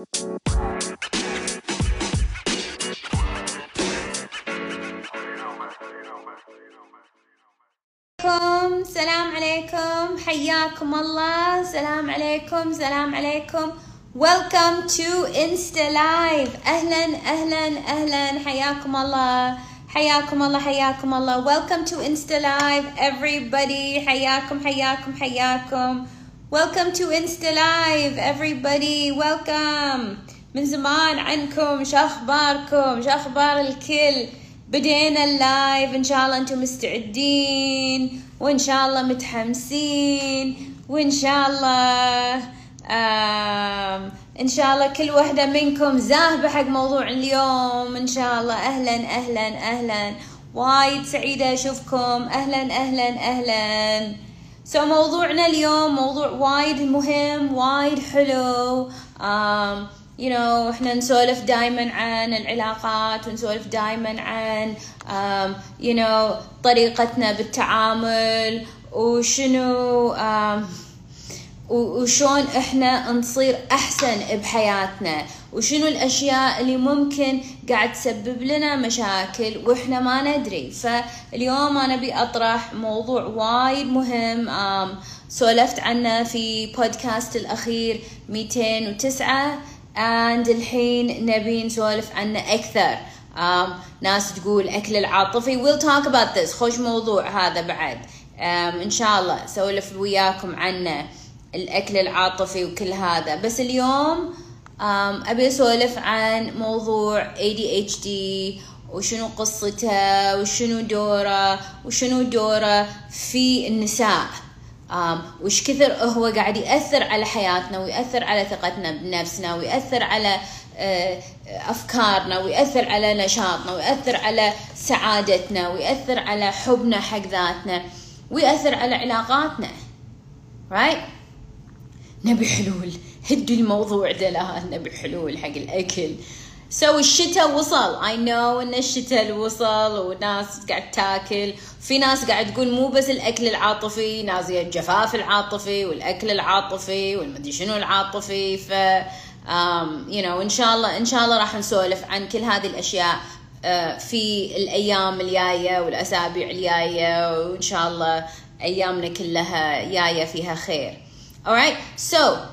عليكم. سلام عليكم. حياكم الله. سلام عليكم. سلام عليكم. Welcome to Insta Live. أهلا أهلا أهلا. حياكم الله. حياكم الله حياكم الله. Welcome to Insta Live everybody. حياكم حياكم حياكم. Welcome to Insta Live everybody. Welcome. من زمان عنكم شو أخباركم؟ شو أخبار الكل؟ بدينا اللايف إن شاء الله أنتم مستعدين وإن شاء الله متحمسين وإن شاء الله آم إن شاء الله كل وحدة منكم زاهبه حق موضوع اليوم. إن شاء الله أهلا أهلا أهلا. وايد سعيدة أشوفكم. أهلا أهلا أهلا. سو so موضوعنا اليوم موضوع وايد مهم وايد حلو. um, you know إحنا نسولف دائما عن العلاقات ونسولف دائما عن um, you know طريقتنا بالتعامل وشنو um, وشون إحنا نصير أحسن بحياتنا. وشنو الأشياء اللي ممكن قاعد تسبب لنا مشاكل وإحنا ما ندري. فاليوم أنا أبي أطرح موضوع وايد مهم سولفت عنه في بودكاست الأخير 209 and الحين نبي نسولف عنه أكثر. um, ناس تقول أكل العاطفي. We'll talk about this. خوش موضوع هذا بعد. um, إن شاء الله سولف وياكم عنه الأكل العاطفي وكل هذا. بس اليوم أبي أسولف عن موضوع ADHD وشنو قصته وشنو دوره وشنو دوره في النساء. وش كثر هو قاعد يأثر على حياتنا ويأثر على ثقتنا بنفسنا ويأثر على أفكارنا ويأثر على نشاطنا ويأثر على سعادتنا ويأثر على حبنا حق ذاتنا ويأثر على علاقاتنا. Right? نبي حلول. هدوا الموضوع ده لا نبي حلول حق الأكل. سو so, الشتاء وصل. I know إن الشتاء وصل وناس قاعد تاكل. في ناس قاعد تقول مو بس الأكل العاطفي ناس الجفاف العاطفي والأكل العاطفي والمدري شنو العاطفي. ف um, you know إن شاء الله إن شاء الله راح نسولف عن كل هذه الأشياء uh, في الأيام الجاية والأسابيع الجاية. وإن شاء الله أيامنا كلها جاية فيها خير. Alright so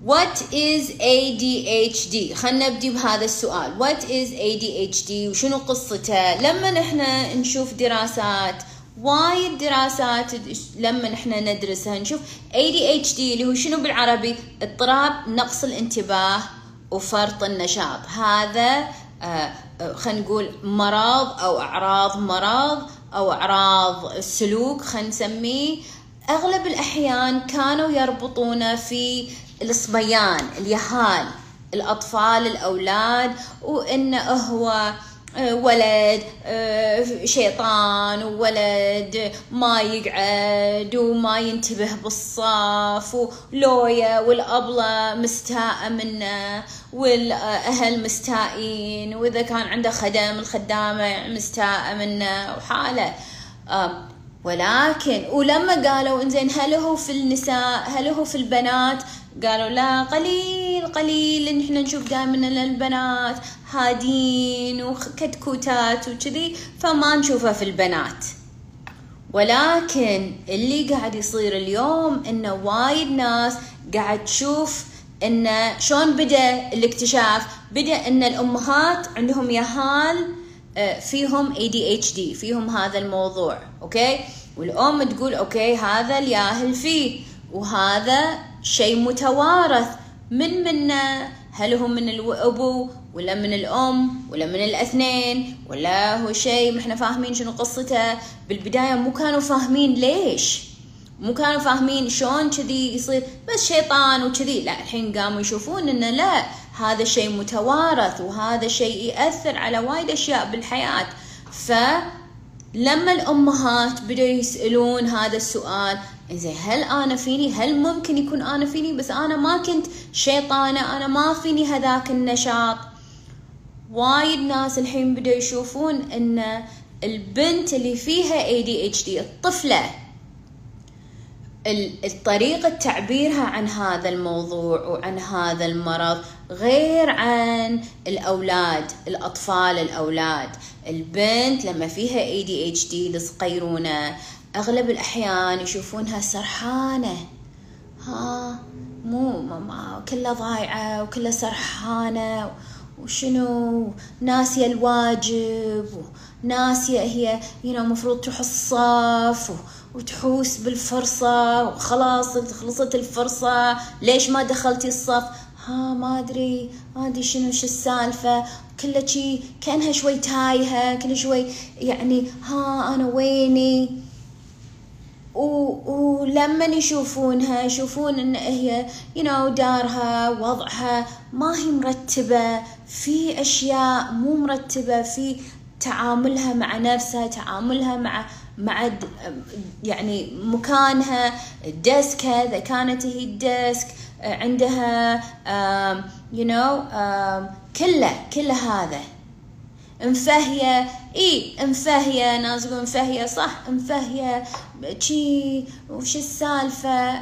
What is ADHD؟ خلنا نبدي بهذا السؤال. What is ADHD؟ وشنو قصته؟ لما نحن نشوف دراسات وايد دراسات لما نحن ندرسها نشوف ADHD اللي هو شنو بالعربي؟ اضطراب نقص الانتباه وفرط النشاط. هذا آه خلينا نقول مرض أو أعراض مرض أو أعراض السلوك خلينا نسميه أغلب الأحيان كانوا يربطونه في الصبيان اليهال الأطفال الأولاد وإنه هو ولد شيطان وولد ما يقعد وما ينتبه بالصف ولويا والأبلة مستاءة منه والأهل مستائين وإذا كان عنده خدم الخدامة مستاءة منه وحالة. ولكن ولما قالوا إنزين هل هو في النساء هل هو في البنات؟ قالوا لا قليل قليل إن إحنا نشوف دائما إن البنات هادين وكتكوتات وكذي فما نشوفها في البنات. ولكن اللي قاعد يصير اليوم انه وايد ناس قاعد تشوف انه شلون بدأ الاكتشاف؟ بدأ إن الأمهات عندهم يهال فيهم ADHD فيهم هذا الموضوع أوكي؟ والأم تقول أوكي هذا الياهل فيه وهذا شيء متوارث. من منا هل هو من الأبو ولا من الأم ولا من الأثنين؟ ولا هو شيء ما إحنا فاهمين شنو قصته؟ بالبداية مو كانوا فاهمين ليش. مو كانوا فاهمين شلون كذي يصير بس شيطان وكذي. لا الحين قاموا يشوفون إنه لا هذا شيء متوارث وهذا شيء يأثر على وايد أشياء بالحياة. فلما الأمهات بدأوا يسألون هذا السؤال زين هل أنا فيني؟ هل ممكن يكون أنا فيني؟ بس أنا ما كنت شيطانة أنا ما فيني هذاك النشاط. وايد ناس الحين بدأوا يشوفون إن البنت اللي فيها ADHD الطفلة الطريقة تعبيرها عن هذا الموضوع وعن هذا المرض غير عن الأولاد الأطفال الأولاد. البنت لما فيها ADHD الصغيرونة أغلب الأحيان يشوفونها سرحانة. ها مو ما كلها ضايعة وكلها سرحانة. وشنو؟ ناسية الواجب وناسية هي you know مفروض تروح الصف وتحوس بالفرصة. وخلاص خلصت الفرصة. ليش ما دخلتي الصف؟ ها ما أدري ما أدري شنو شو السالفة؟ كلها شي كأنها شوي تايهة كل شوي يعني ها أنا ويني؟ ولما يشوفونها يشوفون إن هي you know دارها وضعها ما هي مرتبة في أشياء مو مرتبة في تعاملها مع نفسها تعاملها مع مع يعني مكانها desk ها إذا كانت هي ال desk عندها you know كله كله هذا مفهية إي مفهية ناس يقولون مفهية صح مفهية شي وش السالفة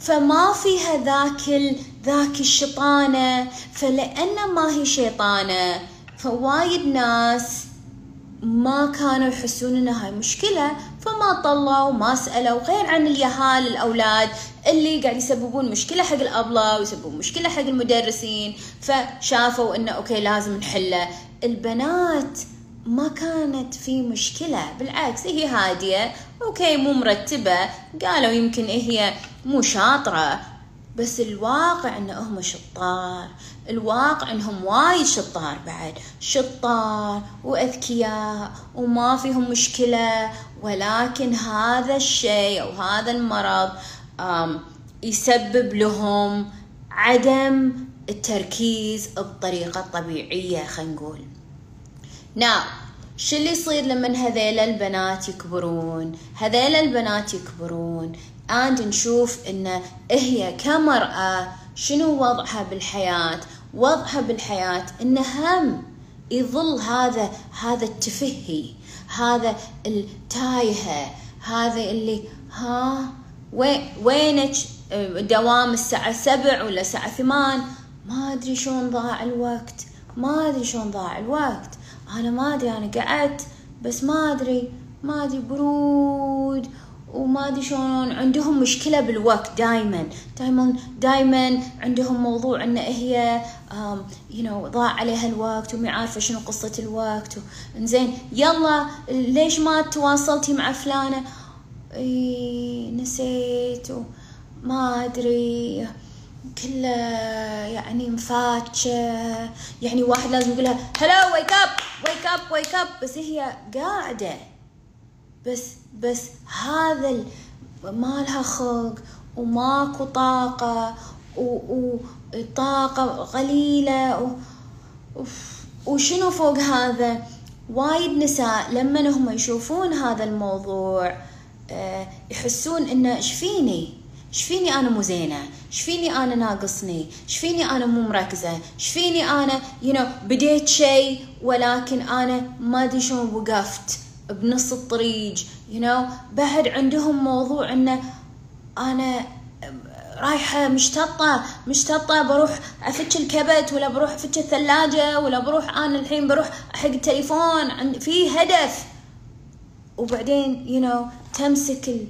فما فيها ذاك. ذاك الشيطانة فلأن ما هي شيطانة فوايد ناس ما كانوا يحسون إن هاي مشكلة فما طلعوا ما سألوا غير عن اليهال الأولاد اللي قاعد يسببون مشكلة حق الأبلة ويسببون مشكلة حق المدرسين فشافوا إنه okay لازم نحله. البنات ما كانت في مشكلة بالعكس هي هادية okay مو مرتبة قالوا يمكن هي مو شاطرة. بس الواقع ان هم شطار. الواقع إنهم وايد شطار بعد. شطار وأذكياء وما فيهم مشكلة. ولكن هذا الشيء أو هذا المرض يسبب لهم عدم التركيز بطريقة طبيعية خلينا نقول. شو اللي يصير لما هذيل البنات يكبرون؟ هذيل البنات يكبرون. And نشوف إن هي كمرأة شنو وضعها بالحياة؟ وضعها بالحياة إن هم يظل هذا هذا التفهي هذا التايهة هذا اللي ها وينك؟ دوام الساعة سبع ولا الساعة ثمان؟ ما أدري شلون ضاع الوقت. ما أدري شلون ضاع الوقت. أنا ما أدري أنا قعدت بس ما أدري ما أدري برود. وما أدري شلون عندهم مشكلة بالوقت دائما دائما دائما عندهم موضوع إن هي you know ضاع عليها الوقت وما عارفة شنو قصة الوقت إنزين يلا ليش ما تواصلتي مع فلانة؟ إي نسيت ما أدري. كله يعني مفاتشة. يعني واحد لازم يقولها hello wake up wake up wake up بس هي قاعدة. بس بس هذا ما لها خلق وماكو طاقة وطاقة قليلة. وشنو فوق هذا؟ وايد نساء لما هم يشوفون هذا الموضوع آه، يحسون انه إيش فيني؟ إيش فيني أنا مو زينة؟ إيش فيني أنا ناقصني؟ إيش فيني أنا مو مركزة؟ إيش فيني أنا يو you know, بديت شيء ولكن أنا ما أدري شلون وقفت. بنص الطريق you know. بعد عندهم موضوع إنه أنا رايحة مشتطة مشتطة بروح أفتش الكبت ولا بروح أفتش الثلاجة ولا بروح أنا الحين بروح حق التليفون في هدف. وبعدين يو you know تمسك ال...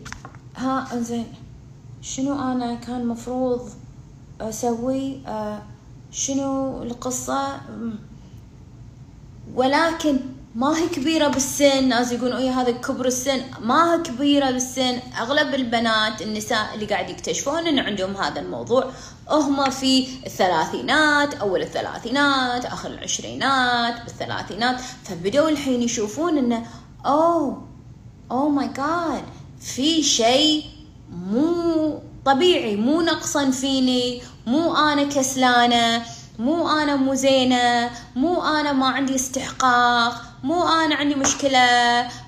ها زين شنو أنا كان مفروض أسوي؟ آه شنو القصة؟ ولكن ما هي كبيرة بالسن ناس يقولون اي هذا كبر السن. ما هي كبيرة بالسن. أغلب البنات النساء اللي قاعد يكتشفون إن عندهم هذا الموضوع هم في الثلاثينات أول الثلاثينات آخر العشرينات بالثلاثينات. فبدوا الحين يشوفون إنه أوه أوه ماي جاد في شيء مو طبيعي مو نقصا فيني مو أنا كسلانة مو أنا مو زينة مو أنا ما عندي استحقاق. مو أنا عندي مشكلة.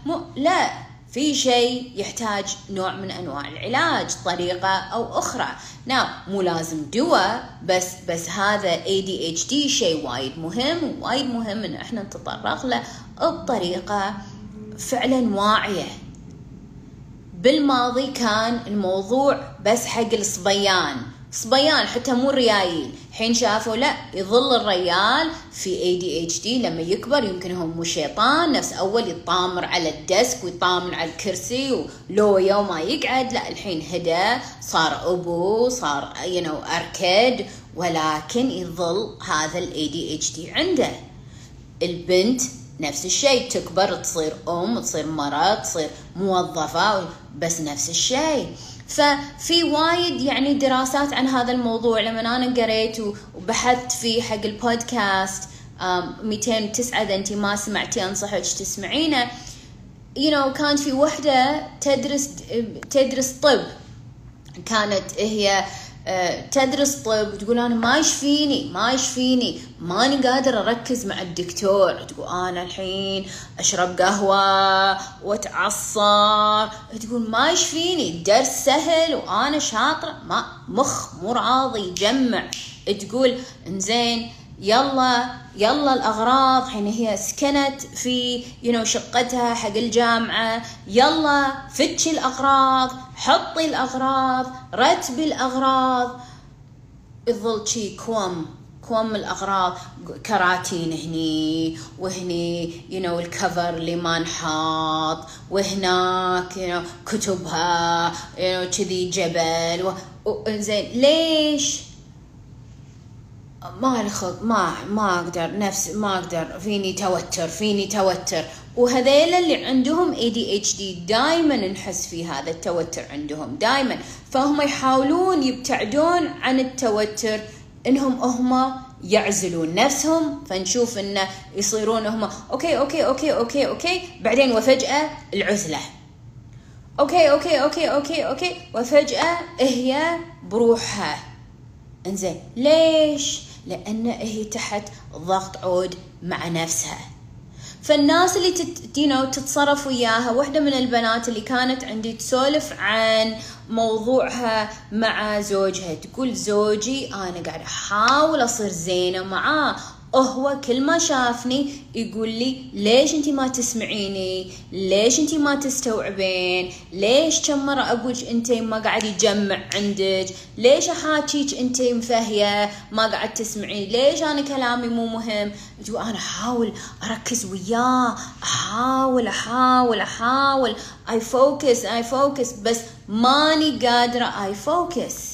مو لا في شيء يحتاج نوع من أنواع العلاج طريقة أو أخرى. نعم مو لازم دواء بس بس هذا ADHD شيء وايد مهم وايد مهم إن إحنا نتطرق له بطريقة فعلا واعية. بالماضي كان الموضوع بس حق الصبيان. صبيان حتى مو ريايل. حين شافوا لا يظل الريال في ADHD لما يكبر يمكن هو مو شيطان نفس أول يطامر على ال desk ويطامر على الكرسي ولو يوم ما يقعد. لا الحين هدى صار أبو صار you you know, اركد ولكن يظل هذا ال ADHD عنده. البنت نفس الشيء تكبر تصير أم تصير مرأة تصير موظفة بس نفس الشيء. ففي وايد يعني دراسات عن هذا الموضوع. لما أنا قريت وبحثت فيه حق البودكاست 209 إذا انت ما سمعتي أنصحك تسمعينه. You know كانت في وحدة تدرس تدرس طب. كانت هي تدرس طب وتقول أنا ما يشفيني ما يشفيني. ماني قادر أركز مع الدكتور. تقول أنا الحين أشرب قهوة واتعصر تقول ما يشفيني. الدرس سهل وأنا شاطرة. ما مخ مو راضي يجمع. تقول إنزين يلا يلا الأغراض. حين هي سكنت في you شقتها حق الجامعة. يلا فتشي الأغراض حطي الأغراض رتبي الأغراض. تظل شي كوم كوم الأغراض. كراتين هني وهني you know ال cover اللي ما نحط وهناك you know كتبها you know كذي جبل. زين ليش؟ ما خلق ما ما أقدر نفس ما أقدر. فيني توتر فيني توتر. وهذيل اللي عندهم ADHD دائما نحس في هذا التوتر عندهم دائما فهم يحاولون يبتعدون عن التوتر إنهم هم يعزلون نفسهم. فنشوف انه يصيرون هم okay okay okay okay okay. بعدين وفجأة العزلة. okay okay okay okay okay. وفجأة هي بروحها. إنزين ليش؟ لأن هي تحت ضغط عود مع نفسها. فالناس اللي تت... you know, تتصرف وياها واحدة من البنات اللي كانت عندي تسولف عن موضوعها مع زوجها تقول زوجي أنا قاعدة أحاول أصير زينة معاه هو كل ما شافني يقول لي ليش انت ما تسمعيني؟ ليش انت ما تستوعبين؟ ليش كم مرة أقولك انت ما قاعد يجمع عندك؟ ليش أحاكيك انت مفهية ما قاعد تسمعي ليش أنا كلامي مو مهم؟ أنا أحاول أركز وياه أحاول أحاول أحاول. I focus I focus بس ماني قادرة. I focus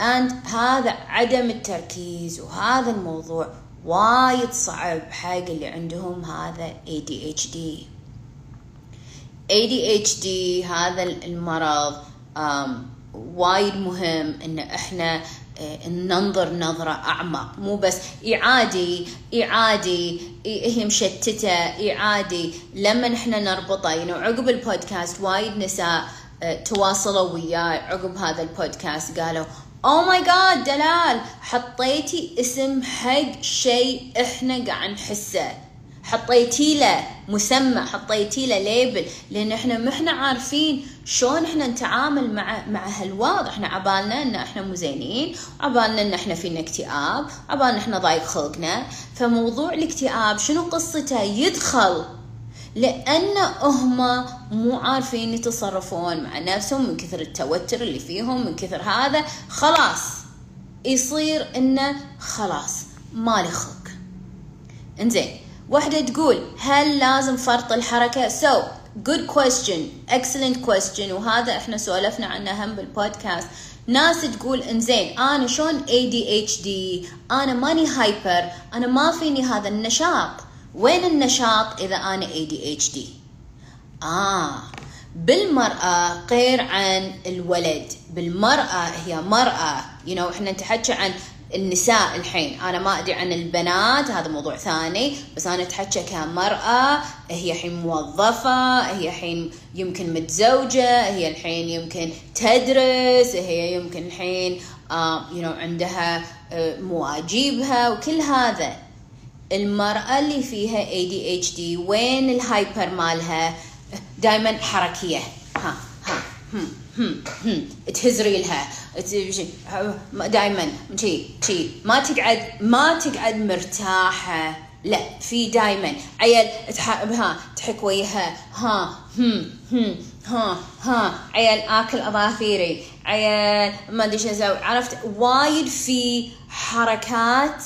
and هذا عدم التركيز وهذا الموضوع وايد صعب حق اللي عندهم هذا ADHD ADHD هذا المرض وايد مهم إن إحنا آه، ننظر نظرة أعمق. مو بس إي عادي إي عادي هي مشتتة إي عادي. لما نحن نربطه يعني عقب البودكاست وايد نساء آه، تواصلوا وياي عقب هذا البودكاست قالوا oh my God دلال حطيتي اسم حق شيء إحنا قاعد نحسه. حطيتي له مسمى حطيتي له label لأن إحنا ما إحنا عارفين شلون إحنا نتعامل مع مع هالوضع. إحنا عبالنا إن إحنا مو زينين عبالنا إن إحنا فينا اكتئاب عبالنا إحنا ضايق خلقنا. فموضوع الاكتئاب شنو قصته؟ يدخل لأن هم مو عارفين يتصرفون مع نفسهم من كثر التوتر اللي فيهم من كثر هذا. خلاص يصير إنه خلاص مالي خلق. إنزين واحدة تقول هل لازم فرط الحركة؟ So good question excellent question. وهذا إحنا سولفنا عنه هم بالبودكاست. ناس تقول إنزين أنا شلون ADHD أنا ماني هايبر أنا ما فيني هذا النشاط. وين النشاط إذا أنا ADHD آه بالمرأة غير عن الولد. بالمرأة هي مرأة. You know إحنا نتحكى عن النساء الحين. أنا ما أدري عن البنات هذا موضوع ثاني. بس أنا أتحكى كمرأة هي الحين موظفة هي الحين يمكن متزوجة هي الحين يمكن تدرس هي يمكن الحين آه you know عندها آه مواجيبها وكل هذا. المرأة اللي فيها ADHD وين الهايبر مالها؟ دائما حركية. ها ها هم هم هم. تهز ريلها. دائما شي شي. ما تقعد ما تقعد مرتاحة. لا في دائما عيل ها تحك وياها. ها هم هم. ها ها. عيل آكل أظافيري. عيل ما أدري شو أسوي. عرفت؟ وايد في حركات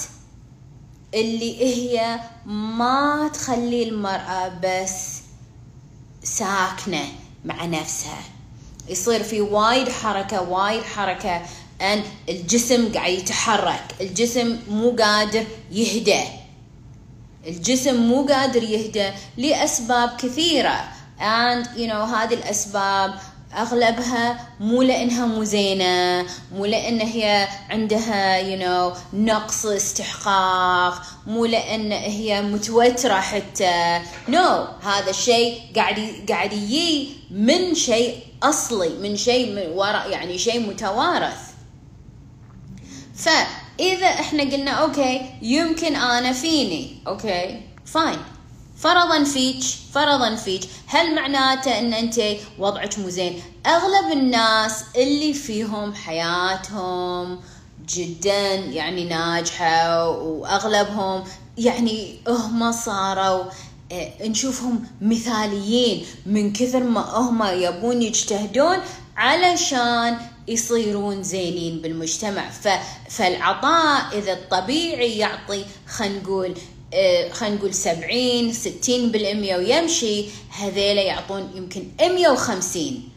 اللي هي ما تخلي المرأة بس ساكنة مع نفسها. يصير في وايد حركة وايد حركة أن الجسم قاعد يتحرك. الجسم مو قادر يهدى. الجسم مو قادر يهدى لأسباب كثيرة. And you know هذه الأسباب أغلبها مو لأنها مو زينة مو لأن هي عندها you know نقص استحقاق مو لأن هي متوترة حتى. no no. هذا الشيء قاعد قاعد يجي من شيء أصلي من شيء من وراء يعني شيء متوارث. فاذا إحنا قلنا okay يمكن أنا فيني. okay فاين فرضا فيك فرضا فيك. هل معناته إن أنت وضعك مو زين؟ أغلب الناس اللي فيهم حياتهم جدا يعني ناجحة وأغلبهم يعني هم صاروا آه نشوفهم مثاليين. من كثر ما هم يبون يجتهدون علشان يصيرون زينين بالمجتمع. ف... فالعطاء إذا الطبيعي يعطي خلينا نقول خلينا نقول 70 60 بالمية ويمشي. هذيلا يعطون يمكن 150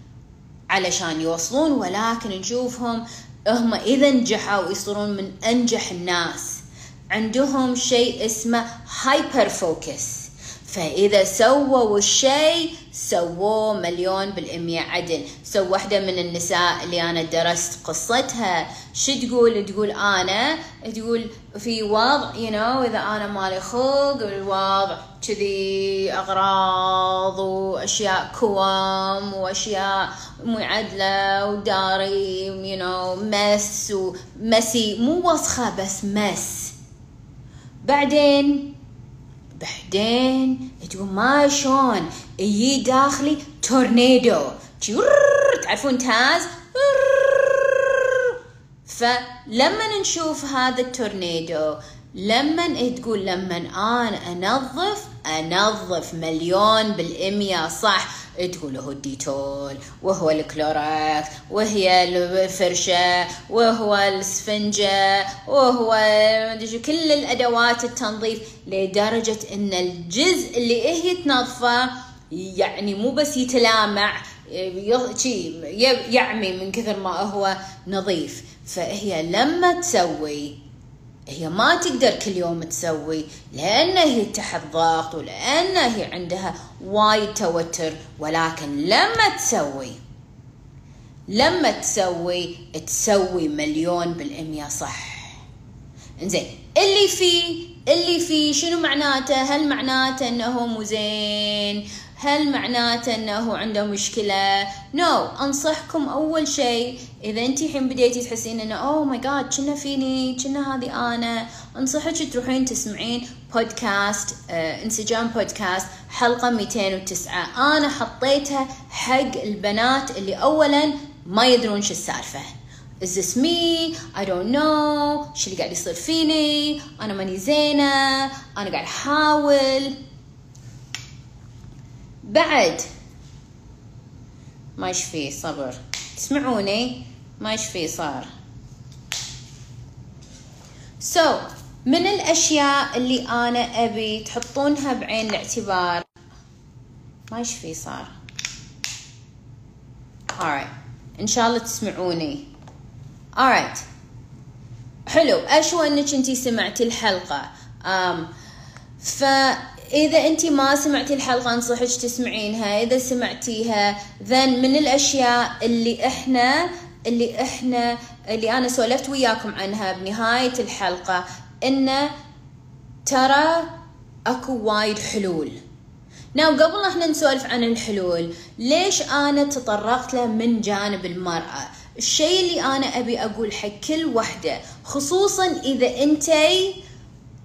علشان يوصلون ولكن نشوفهم هم إذا نجحوا يصيرون من أنجح الناس. عندهم شيء اسمه hyper focus فإذا سووا الشيء سووه مليون بالمية عدل. so واحدة من النساء اللي أنا درست قصتها شو تقول؟ تقول أنا تقول في وضع you know إذا أنا مالي خلق الوضع كذي أغراض وأشياء كوم وأشياء معدلة وداري you know mess و messy مو وسخة بس mess. بعدين بعدين تقول ما شلون يجي داخلي تورنيدو. تعرفون Taz؟ فلما نشوف هذا التورنيدو لما تقول لما أنا أنظف أنظف مليون بالمية صح. تقول هو ال Dettol وهو ال Clorox وهي الفرشة وهو السفنجة وهو كل الأدوات التنظيف لدرجة أن الجزء اللي هي تنظفه يعني مو بس يتلامع يعمي من كثر ما هو نظيف. فهي لما تسوي هي ما تقدر كل يوم تسوي لأن هي تحت ضغط ولأن هي عندها وايد توتر ولكن لما تسوي لما تسوي تسوي مليون بالمية صح. إنزين اللي فيه اللي فيه شنو معناته؟ هل معناته إنه مو زين؟ هل معناته أنه عنده مشكلة؟ no no. أنصحكم أول شيء إذا أنت الحين بديتي تحسين إنه oh my God كنا فيني كنا هذه أنا أنصحك تروحين تسمعين بودكاست آه انسجام بودكاست حلقة 209 أنا حطيتها حق البنات اللي اولا ما يدرون شو السالفة Is this me? I don't know. شو اللي قاعد يصير فيني؟ أنا ماني زينة. أنا قاعد أحاول. بعد. ما يشفي صبر؟ تسمعوني؟ ما يشفي صار؟ سو so, من الأشياء اللي أنا أبي تحطونها بعين الاعتبار. ما يشفي صار؟ Alright. إن شاء الله تسمعوني. Alright. حلو. أشوى أنك أنتي سمعتي الحلقة. Um, ف إذا أنت ما سمعتي الحلقة أنصحك تسمعينها. إذا سمعتيها ذن من الأشياء اللي إحنا اللي إحنا اللي أنا سولفت وياكم عنها بنهاية الحلقة إنه ترى أكو وايد حلول. ناو قبل إحنا نسولف عن الحلول ليش أنا تطرقت له من جانب المرأة؟ الشيء اللي أنا أبي أقول حق كل وحدة خصوصا إذا أنتي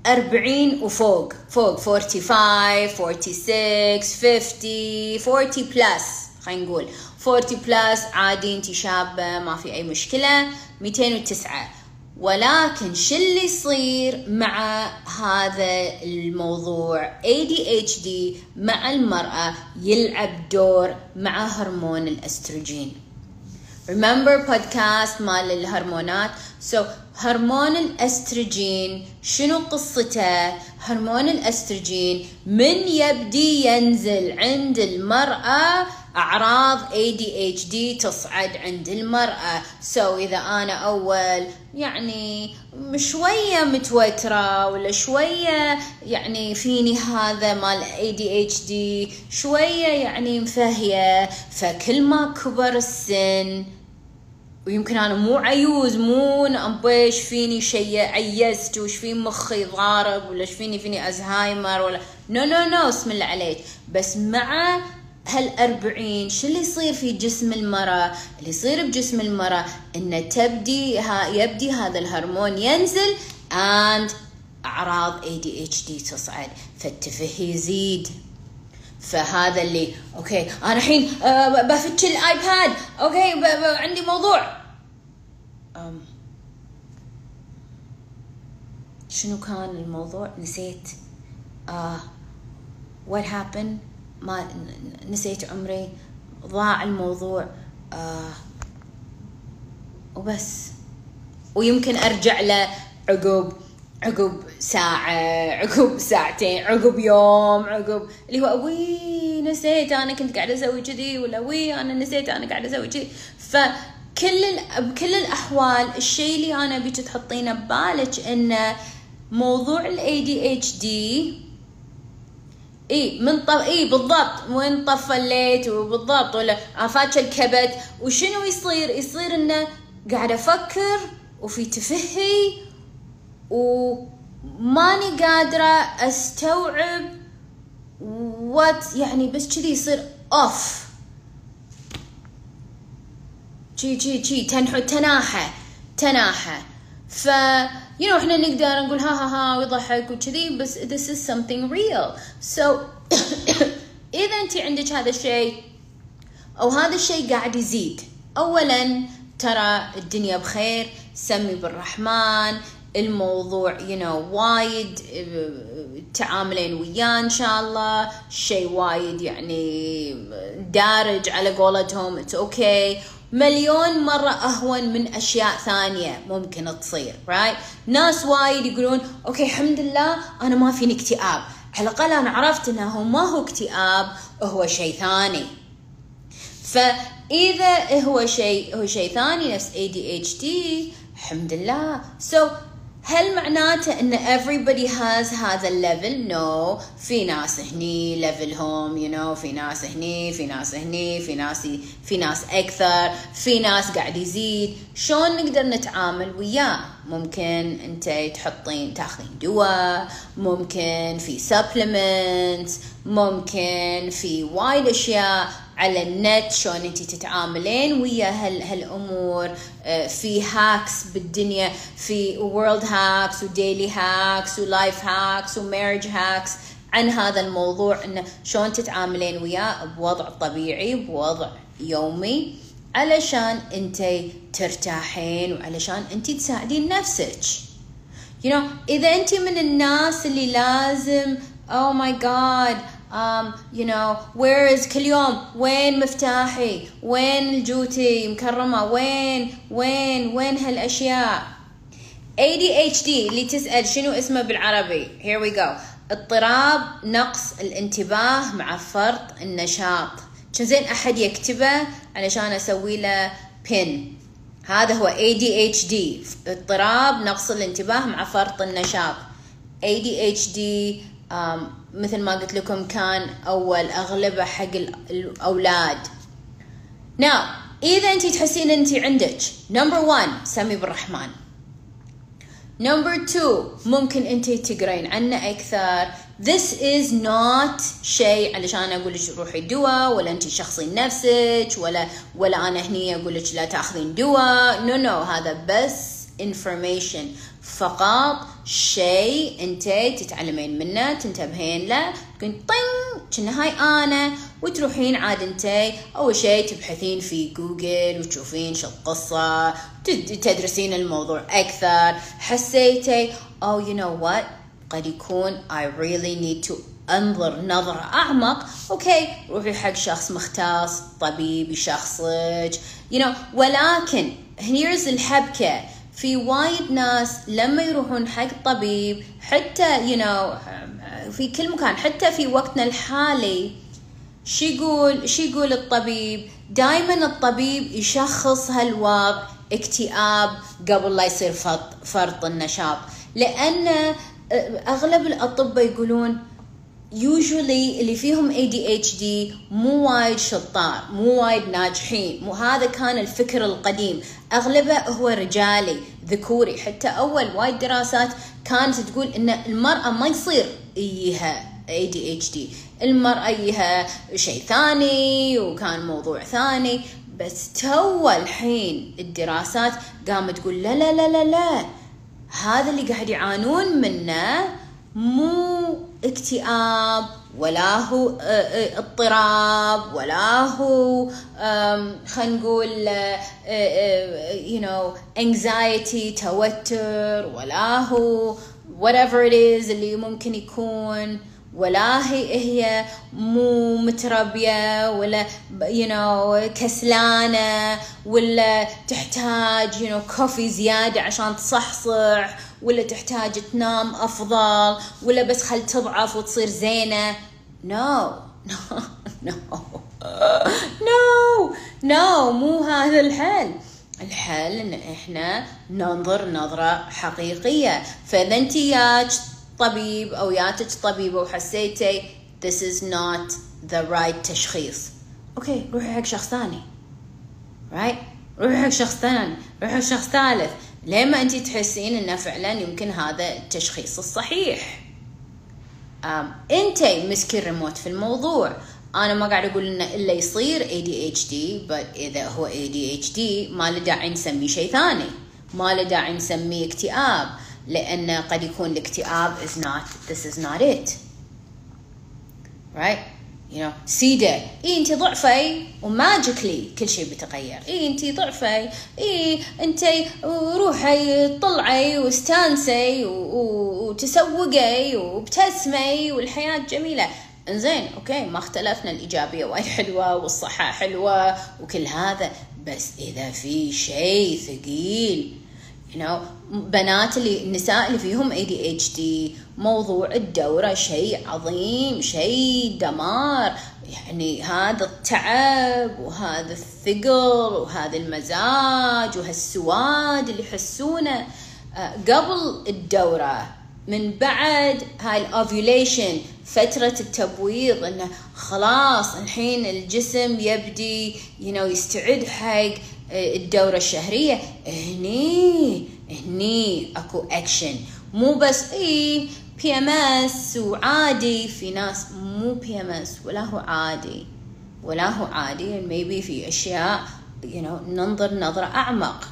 أربعين وفوق. فوق 45 46 50 40 plus خلينا نقول. 40 plus عادي أنت شابة ما في أي مشكلة. 209 ولكن شو اللي يصير مع هذا الموضوع؟ ADHD مع المرأة يلعب دور مع هرمون الأستروجين. Remember podcast مال الهرمونات؟ So هرمون الاستروجين شنو قصته؟ هرمون الاستروجين من يبدي ينزل عند المرأة أعراض ADHD تصعد عند المرأة. so so إذا أنا أول يعني شوية متوترة ولا شوية يعني فيني هذا مال ADHD شوية يعني مفهية فكل ما كبر السن ويمكن أنا مو عيوز مو امبيش فيني شيء عيزت وش في مخي ضارب ولا إيش فيني فيني أزهايمر ولا no no no اسم الله عليك. بس مع هالأربعين شو اللي يصير في جسم المرأة؟ اللي يصير بجسم المرأة انه تبدي ها يبدي هذا الهرمون ينزل and أعراض ADHD تصعد. فالتفهي يزيد. فهذا اللي okay أنا الحين آه بفتش ال iPad. okay عندي موضوع. شنو كان الموضوع؟ نسيت. آه what happened ما نسيت عمري. ضاع الموضوع. آه وبس. ويمكن أرجع له عقب عقب ساعة عقب ساعتين عقب يوم عقب اللي هو وي نسيت أنا كنت قاعدة أسوي كذي ولا وي أنا نسيت أنا قاعدة أسوي كذي. فكل بكل الأحوال الشيء اللي أنا أبيك تحطينه ببالك إنه موضوع ال ADHD إي من طف إي بالضبط وين طفى الليت وبالضبط ولا عفاتش الكبت وشنو يصير؟ يصير إنه قاعد أفكر وفي تفهي وماني قادرة أستوعب what يعني بس كذي يصير اوف شي شي شي تنحو تناحة تناحة ف you know إحنا نقدر نقول ها ها ها ويضحك وكذي بس this is something real. So إذا انت عندك هذا الشيء أو هذا الشيء قاعد يزيد. اولا ترى الدنيا بخير سمي بالرحمن الموضوع you know وايد تعاملين وياه إن شاء الله. شيء وايد يعني دارج على قولتهم okay okay. مليون مرة أهون من أشياء ثانية ممكن تصير right ناس وايد يقولون okay الحمد لله أنا ما فيني اكتئاب. على الأقل أنا عرفت أنه ما هو اكتئاب هو شيء ثاني. فإذا هو شيء هو شيء ثاني نفس ADHD الحمد لله. So هل معناته إن everybody has هذا ال level؟ no no. في ناس هني level هم you know في ناس هني في ناس هني في ناس في ناس أكثر في ناس قاعد يزيد شلون نقدر نتعامل وياه؟ ممكن أنت تحطين تاخذين دواء ممكن في supplements ممكن في وايد أشياء على النت شلون انت تتعاملين ويا هال هالأمور في hacks بالدنيا في world hacks و daily hacks و life hacks و marriage hacks عن هذا الموضوع انه شلون تتعاملين وياه بوضع طبيعي بوضع يومي علشان انت ترتاحين وعلشان انت تساعدين نفسك. You know إذا انت من الناس اللي لازم oh my god um, you know where is كل يوم؟ وين مفتاحي؟ وين الجوتي مكرمة؟ وين وين وين هالأشياء؟ ADHD اللي تسأل شنو اسمه بالعربي. Here we go. اضطراب نقص الانتباه مع فرط النشاط. كان زين أحد يكتبه؟ علشان أسوي له بين هذا هو ADHD اضطراب نقص الانتباه مع فرط النشاط. ADHD um, مثل ما قلت لكم كان أول أغلبة حق الأولاد. Now إذا أنت تحسين أنت عندك number one سمي بالرحمن number two ممكن أنت تقرين عنه أكثر. This is not شيء علشان أقول لك روحي دواء ولا أنت شخصين نفسك ولا ولا أنا هني أقول لك لا تأخذين دواء no no هذا بس information فقط شيء انت تتعلمين منه تنتبهين له تقولين طين كنا هاي أنا وتروحين عاد انتي أول شيء تبحثين في جوجل وتشوفين شو القصة تدرسين الموضوع أكثر. حسيتي oh you know what قد يكون I really need to انظر نظرة أعمق. أوكي روحي حق شخص مختص طبيب يشخصك you know. ولكن here's الحبكة. في وايد ناس لما يروحون حق طبيب حتى you know في كل مكان حتى في وقتنا الحالي شو يقول شو يقول الطبيب دائما الطبيب يشخص هالوضع اكتئاب قبل لا يصير فرط النشاط. لأن أغلب الأطباء يقولون usually اللي فيهم ADHD مو وايد شطار مو وايد ناجحين. مو هذا كان الفكر القديم. أغلبه هو رجالي ذكوري. حتى أول وايد دراسات كانت تقول إن المرأة ما يصير إيها ADHD المرأة إيها شيء ثاني وكان موضوع ثاني. بس تو الحين الدراسات قامت تقول لا لا لا لا لا. هذا اللي قاعد يعانون منه مو اكتئاب ولا هو اضطراب ولا هو خلينا نقول you know anxiety توتر ولا هو whatever it is اللي ممكن يكون ولا هي هي مو متربية ولا you know كسلانة ولا تحتاج you know كوفي زيادة عشان تصحصح. ولا تحتاج تنام أفضل ولا بس خل تضعف وتصير no no. No. No. No. مو هذا الحل. الحل إن إحنا ننظر نظرة حقيقية. فإذا أنت ياك طبيب أو ياتك طبيبة وحسيتي this is not the right تشخيص. أوكي روحي حق شخص ثاني. Right روحي حق شخص ثاني. روحي حق شخص ثالث. لما انت تحسين إنه فعلا يمكن هذا التشخيص الصحيح؟ انت مسكي الريموت في الموضوع. أنا ما قاعد أقول إنه إلا يصير ADHD but إذا هو ADHD ما له داعي نسميه شيء ثاني. ما له داعي نسميه اكتئاب لأن قد يكون الاكتئاب is not this is not it. Right? You know سيدة اي انت ضعفي و magically كل شيء بيتغير. اي انت ضعفي. اي انت روحي طلعي واستانسي وتسوقي وابتسمي والحياة جميلة. إنزين okay ما اختلفنا. الإيجابية وايد حلوة والصحة حلوة وكل هذا. بس إذا في شيء ثقيل you know بنات اللي النساء اللي فيهم ADHD موضوع الدورة شيء عظيم شيء دمار. يعني هذا التعب وهذا الثقل وهذا المزاج وهالسواد اللي يحسونه قبل الدورة. من بعد هاي الاوفيوليشن فترة التبويض إنه خلاص الحين الجسم يبدي you know, يستعد حق الدورة الشهرية. هني هني اكو اكشن مو بس إي PMS وعادي. في ناس مو PMS ولا هو عادي. ولا هو عادي maybe في أشياء you know, ننظر نظرة أعمق.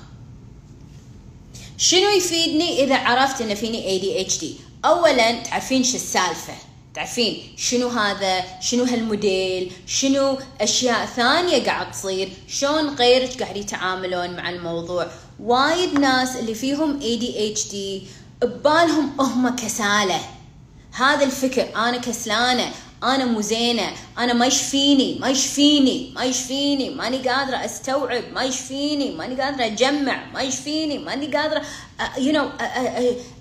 شنو يفيدني إذا عرفت ان فيني ADHD اولا تعرفين شو السالفة. تعرفين شنو هذا؟ شنو هالموديل؟ شنو أشياء ثانية قاعد تصير؟ شلون غيرك قاعد يتعاملون مع الموضوع؟ وايد ناس اللي فيهم ADHD ببالهم هم كسالة. هذا الفكر أنا كسلانة. أنا مو زينة. أنا ما يشفيني ما يشفيني ما يشفيني. ماني قادرة أستوعب ما يشفيني. ماني قادرة أجمع ما يشفيني. ماني قادرة you know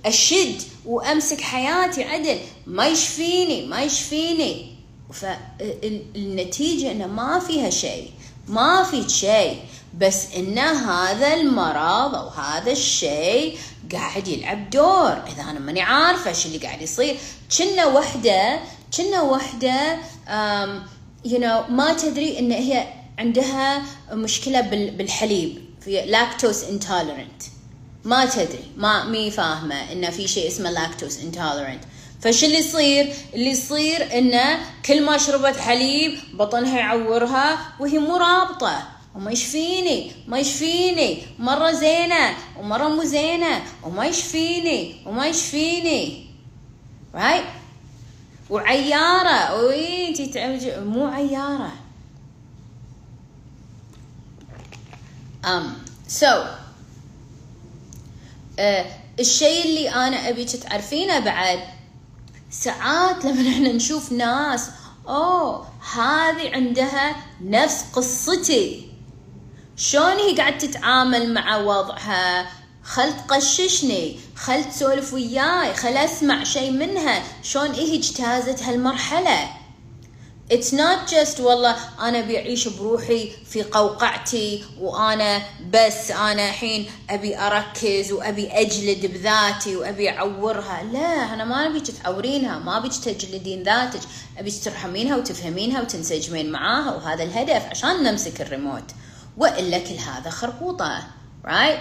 أشد وأمسك حياتي عدل. ما يشفيني ما يشفيني. فالنتيجه إنه ما فيها شيء. ما في شيء. بس إن هذا المرض أو هذا الشيء قاعد يلعب دور. إذا أنا ماني عارفة إيش اللي قاعد يصير. كنا وحدة كنا وحده you know ما تدري إن هي عندها مشكلة بالحليب في lactose intolerant ما تدري ما مي فاهمة انه في شيء اسمه lactose intolerant فش اللي يصير؟ اللي يصير انه كل ما شربت حليب بطنها يعورها وهي مو رابطة. وما يشفيني ما يشفيني. مرة زينة ومرة مو زينة. وما يشفيني وما يشفيني. Right? وعيارة. وي مو عيارة. Um so uh, الشيء اللي أنا ابيك تعرفينه بعد ساعات لما إحنا نشوف ناس أوه هذه عندها نفس قصتي. شلون هي قاعد تتعامل مع وضعها؟ خل تقششني خل تسولف وياي خل أسمع شيء منها. شلون هي اجتازت هالمرحلة؟ It's not just والله أنا بعيش بروحي في قوقعتي وأنا بس أنا الحين أبي أركز وأبي أجلد بذاتي وأبي أعورها. لا أنا ما أبيك تعورينها ما أبيك تجلدين ذاتك. أبيك ترحمينها وتفهمينها وتنسجمين معاها وهذا الهدف عشان نمسك الريموت. وإلا كل هذا خربوطة right?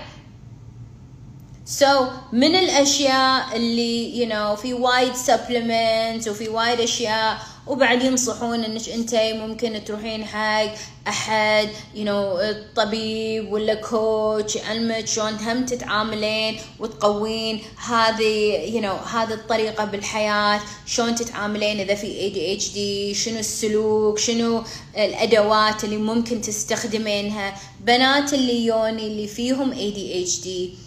So من الأشياء اللي you know في وايد supplements وفي وايد أشياء وبعد ينصحون إنك أنت ممكن تروحين حق أحد you you know, طبيب ولا coach يعلمك شلون هم تتعاملين وتقوين هذه you you know, هذه الطريقة بالحياة شلون تتعاملين إذا في ADHD شنو السلوك شنو الأدوات اللي ممكن تستخدمينها. بنات اللي يوني اللي فيهم ADHD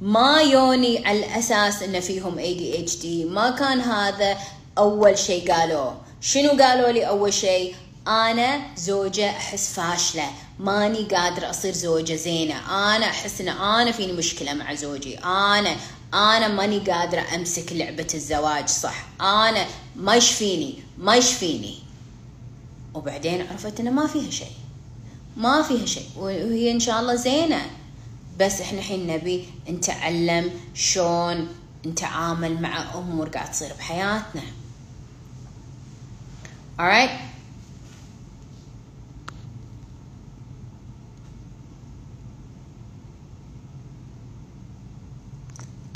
ما يوني على الأساس انه فيهم ADHD ما كان هذا أول شيء قالوه شنو قالوا لي أول شيء؟ أنا زوجة أحس فاشلة. ماني قادرة أصير زوجة زينة. أنا أحس إن أنا فيني مشكلة مع زوجي. أنا أنا ماني قادرة أمسك لعبة الزواج. صح. أنا ما يشفيني ما يشفيني. وبعدين عرفت انه ما فيها شيء. ما فيها شيء. وهي إن شاء الله زينة. بس إحنا الحين نبي نتعلم شلون نتعامل مع أمور قاعد تصير بحياتنا. All right?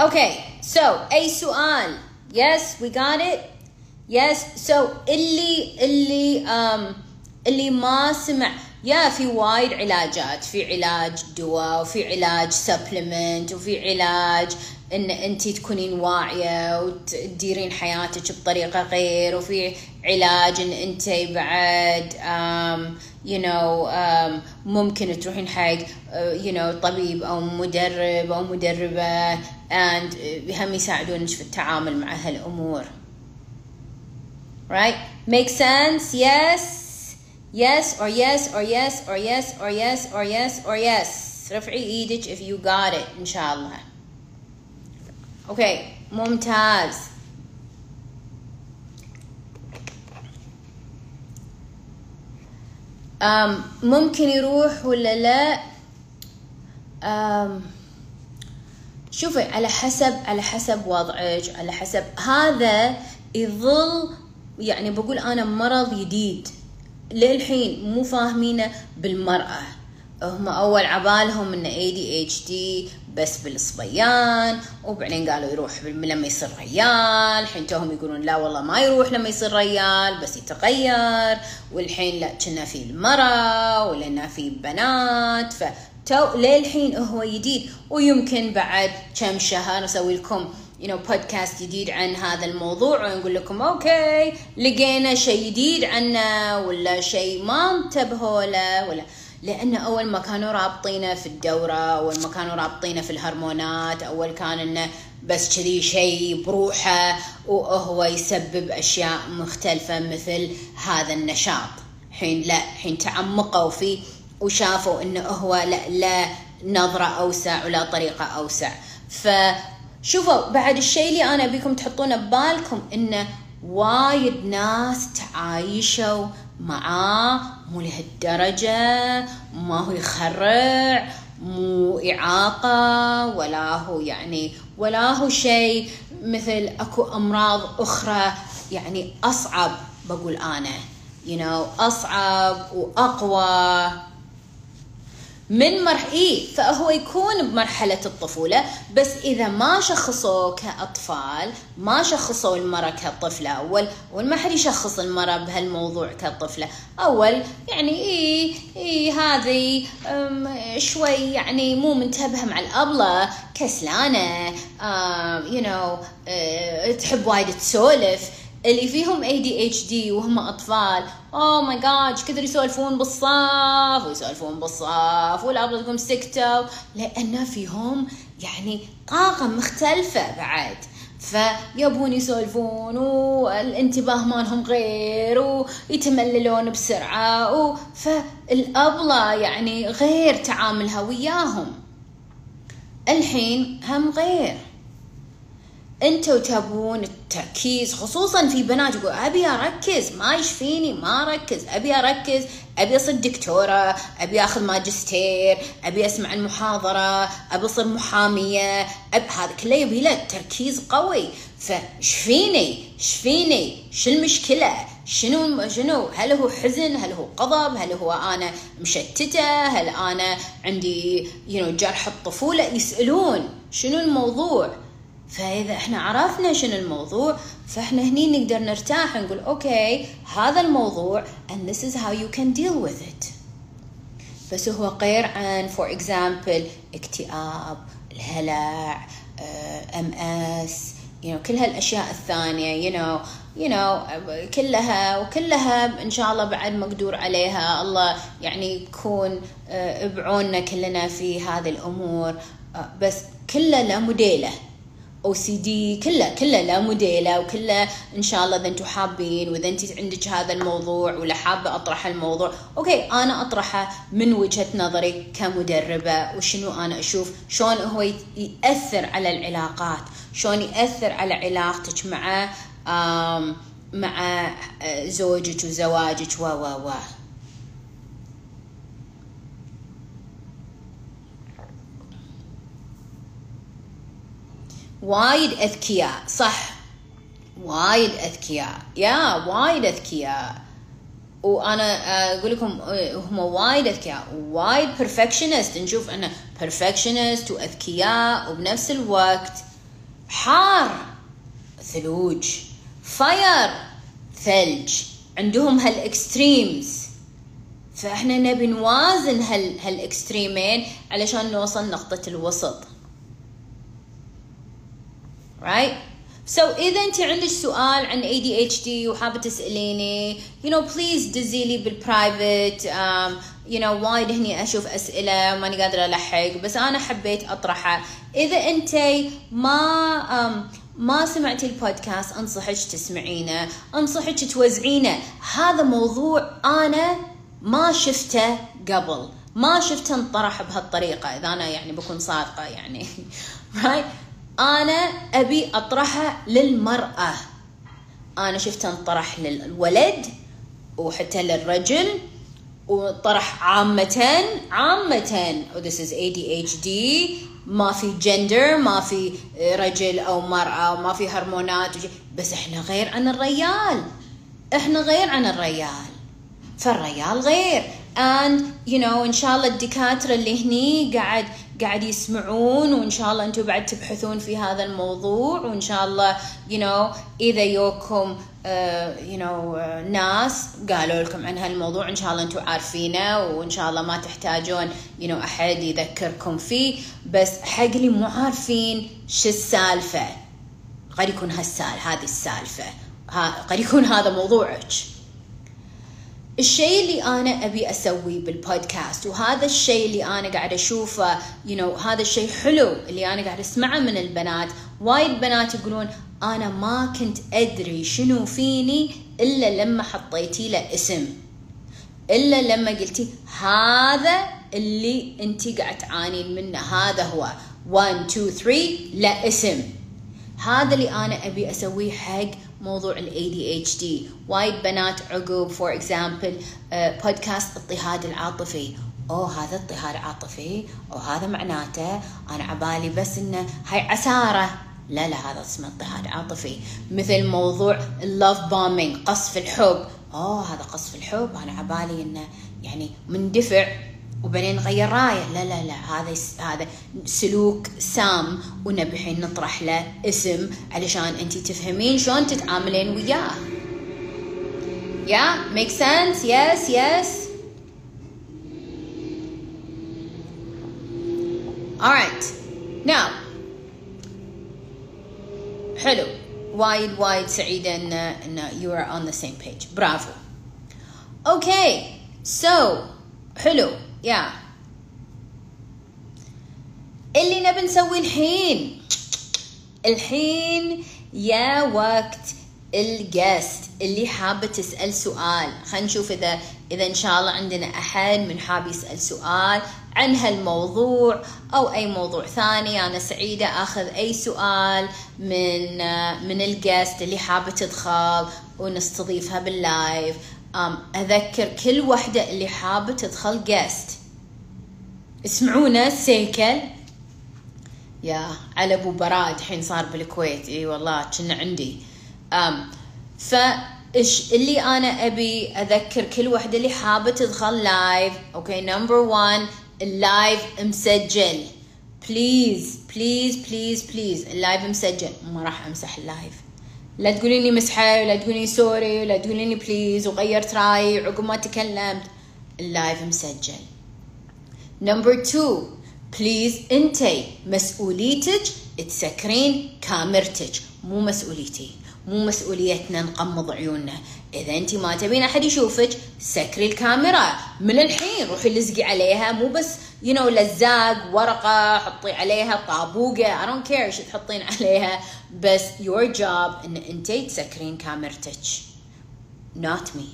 Okay, so أي سؤال yes we got it? Yes so اللي اللي um, اللي ما سمع يا في وايد علاجات في علاج دواء وفي علاج سبلمنت وفي علاج إن أنت تكونين واعية وتديرين حياتك بطريقة غير وفي علاج إن أنت بعد um, you know um, ممكن تروحين حق uh, you know طبيب أو مدرب أو مدربة and هم يساعدونك في التعامل مع هالأمور. Right? Make sense? Yes? Yes or yes or yes or yes or yes or yes or yes. رفعي إيدك if you got it إن شاء الله. أوكي ممتاز. أم ممكن يروح ولا لا؟ أم شوفي على حسب على حسب وضعك على حسب. هذا يظل يعني بقول أنا مرض جديد. للحين مو فاهمينه بالمرأة. هم أول عبالهم انه ADHD بس بالصبيان وبعدين قالوا يروح لما يصير ريال. الحين توهم يقولون لا والله ما يروح لما يصير ريال بس يتغير. والحين لا كنا في المرأة ولنا في بنات. ف تو للحين هو جديد. ويمكن بعد كم شهر نسوي لكم you know بودكاست جديد عن هذا الموضوع ونقول لكم okay لقينا شيء جديد عنه ولا شيء ما انتبهوا له ولا. لأن أول ما كانوا رابطينه في الدورة أول ما كانوا رابطينه في الهرمونات أول كان إنه بس كذي شيء بروحه وهو يسبب أشياء مختلفة مثل هذا النشاط. حين لا حين تعمقوا فيه وشافوا إنه هو لا لا نظرة أوسع ولا طريقة أوسع. فشوفوا بعد الشيء اللي أنا أبيكم تحطونه ببالكم إنه وايد ناس تعايشوا معاه مو لهالدرجة ما هو يخرع مو إعاقة ولا هو يعني ولا هو شيء مثل أكو أمراض أخرى يعني أصعب بقول أنا you know أصعب وأقوى. من مرح إيه فهو يكون بمرحلة الطفولة بس إذا ما شخصوه كأطفال ما شخصوا المرأة كطفلة أول أول ما حد يشخص المرأة بهالموضوع كطفلة أول يعني إيه إيه هذه شوي يعني مو منتبهة مع الأبلة كسلانة you you know, uh, تحب وايد تسولف. اللي فيهم ADHD وهم أطفال. oh my God كثر يسولفون بالصاف ويسولفون بالصاف تقوم سكتوا. لأن فيهم يعني طاقة مختلفة بعد. فيبون يسولفون والانتباه مالهم غير ويتمللون بسرعة فالأبلة يعني غير تعاملها وياهم. الحين هم غير. أنتوا تبون التركيز خصوصا في بنات يقول أبي أركز. ما يشفيني ما أركز. أبي أركز. أبي أصير دكتورة. أبي أخذ ماجستير. أبي أسمع المحاضرة. أبي أصير محامية. أب... هذا كله يبي له تركيز قوي. فشفيني شفيني. شو المشكلة؟ شنو شنو؟ هل هو حزن؟ هل هو غضب هل هو أنا مشتتة؟ هل أنا عندي you you know, جرح الطفولة؟ يسألون. شنو الموضوع؟ فإذا إحنا عرفنا شنو الموضوع فإحنا هني نقدر نرتاح نقول okay هذا الموضوع and this is how you can deal with it. بس هو غير عن for example اكتئاب الهلع PMS you know كل هالأشياء الثانية you know you know كلها وكلها إن شاء الله بعد مقدور عليها. الله يعني يكون بعوننا كلنا في هذه الأمور. بس كله له موديله OCD كله كله لا موديله وكله إن شاء الله إذا أنتم حابين وإذا أنت عندك هذا الموضوع ولا حابة أطرح الموضوع أوكي أنا أطرحه من وجهة نظري كمدربة. وشنو أنا أشوف؟ شلون هو يأثر على العلاقات؟ شلون يأثر على علاقتك مع مع زوجك وزواجك؟ و و و. وايد أذكياء صح. وايد أذكياء. يا وايد أذكياء. وأنا أقول لكم هم وايد أذكياء. وايد perfectionist نشوف إنه perfectionist وأذكياء وبنفس الوقت. حار ثلوج. fire ثلج. عندهم هال extremes فإحنا نبي نوازن هال هال extreme ين علشان نوصل نقطة الوسط. Right? So إذا أنت عندك سؤال عن ADHD وحابة تسأليني you know please دزي لي بالبرايفت um, you know وايد هني أشوف أسئلة ماني قادرة ألحق بس أنا حبيت أطرحها. إذا أنت ما um, ما سمعتي البودكاست أنصحك تسمعينه. أنصحك توزعينه. هذا موضوع أنا ما شفته قبل. ما شفته انطرح بهالطريقة إذا أنا يعني بكون صادقة يعني. Right? أنا أبي اطرحها للمرأة. أنا شفت انطرح للولد وحتى للرجل وطرح عامة عامة this is ADHD ما في جندر ما في رجل أو مرأة ما في هرمونات. بس إحنا غير عن الريال. إحنا غير عن الريال. فالريال غير. And you know إن شاء الله الدكاترة اللي هني قاعد قاعد يسمعون وإن شاء الله أنتم بعد تبحثون في هذا الموضوع وإن شاء الله you know إذا يوكم uh, you know uh, ناس قالوا لكم عن هالموضوع إن شاء الله أنتم عارفينه وإن شاء الله ما تحتاجون you know أحد يذكركم فيه. بس حق اللي مو عارفين شو السالفة؟ قد يكون هالسال هذه السالفة. قد يكون هذا موضوعك. الشيء اللي أنا أبي أسويه بالبودكاست وهذا الشيء اللي أنا قاعد أشوفه you know, هذا الشيء حلو اللي أنا قاعد أسمعه من البنات. وايد بنات يقولون أنا ما كنت أدري شنو فيني إلا لما حطيتي له اسم. إلا لما قلتي هذا اللي أنت قاعد تعانين منه هذا هو. 1 2 3 لا اسم. هذا اللي أنا أبي أسويه حق موضوع ال ADHD وايد بنات عقب for example بودكاست اضطهاد العاطفي. أوه هذا اضطهاد عاطفي؟ أو هذا معناته أنا عبالي بس إنه هاي عسارة. لا لا هذا اسمه اضطهاد عاطفي. مثل موضوع ال love bombing قصف الحب. أوه هذا قصف الحب. أنا عبالي إنه يعني مندفع. وبعدين نغير رايه لا لا لا هذا هذا سلوك سام ونبي نطرح له اسم علشان انت تفهمين شلون تتعاملين وياه Yeah, makes sense? Yes, yes. Alright. Now. حلو. وايد وايد سعيدة إن إن you are on the same page برافو okay so حلو يا. اللي نبي نسوي الحين. الحين يا وقت الجست. اللي حابة تسأل سؤال. خلينا نشوف إذا إذا إن شاء الله عندنا أحد من حاب يسأل سؤال عن هالموضوع أو أي موضوع ثاني. أنا سعيدة أخذ أي سؤال من من الجست اللي حابة تدخل ونستضيفها باللايف. أذكر كل وحدة اللي حابة تدخل جست اسمعونا سيكل يا على أبو براد الحين صار بالكويت. إي والله كنا عندي. أم فايش اللي أنا أبي أذكر كل وحده اللي حابة تدخل لايف أوكي نمبر 1 اللايف مسجل. بليز بليز بليز بليز اللايف مسجل. ما راح أمسح اللايف لا تقولي لي امسحه ولا تقولي sorry ولا تقولي لي please وغيرت رايي عقب ما تكلمت. ال live مسجل. number 2 please انتي مسؤوليتك تسكرين كاميرتك. مو مسؤوليتي. مو مسؤوليتنا نغمض عيوننا. إذا أنت ما تبين أحد يشوفك سكري الكاميرا. من الحين روحي لزقي عليها. مو بس you you know, لزاق ورقة حطي عليها طابوقة. I don't care إيش تحطين عليها. بس your job إن أنت تسكرين كاميرتك. Not me.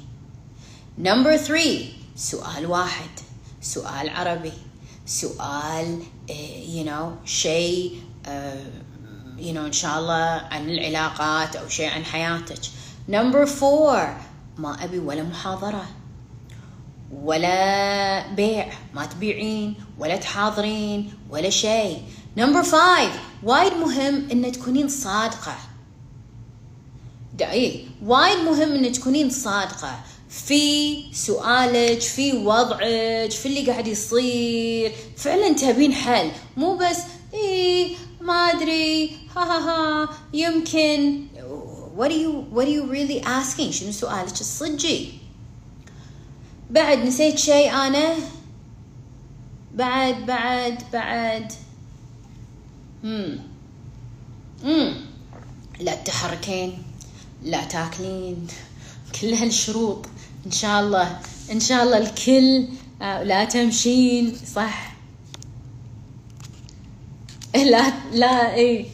Number three سؤال واحد. سؤال عربي. سؤال you know شيء you know إن شاء الله عن العلاقات أو شيء عن حياتك. Number four ما أبي ولا محاضرة. ولا بيع ما تبيعين ولا تحاضرين ولا شيء. Number five وايد مهم إن تكونين صادقة. دقيق. وايد مهم إن تكونين صادقة. في سؤالك في وضعك في اللي قاعد يصير. فعلا تبين حل. مو بس إيه ما أدري ها ها ها يمكن. What are you what are you really asking شنو سؤالك؟ الصجي بعد نسيت شيء أنا؟ بعد بعد بعد. امم امم لا تحركين لا تاكلين. كل هالشروط. إن شاء الله إن شاء الله الكل لا تمشين. صح. لا لا اي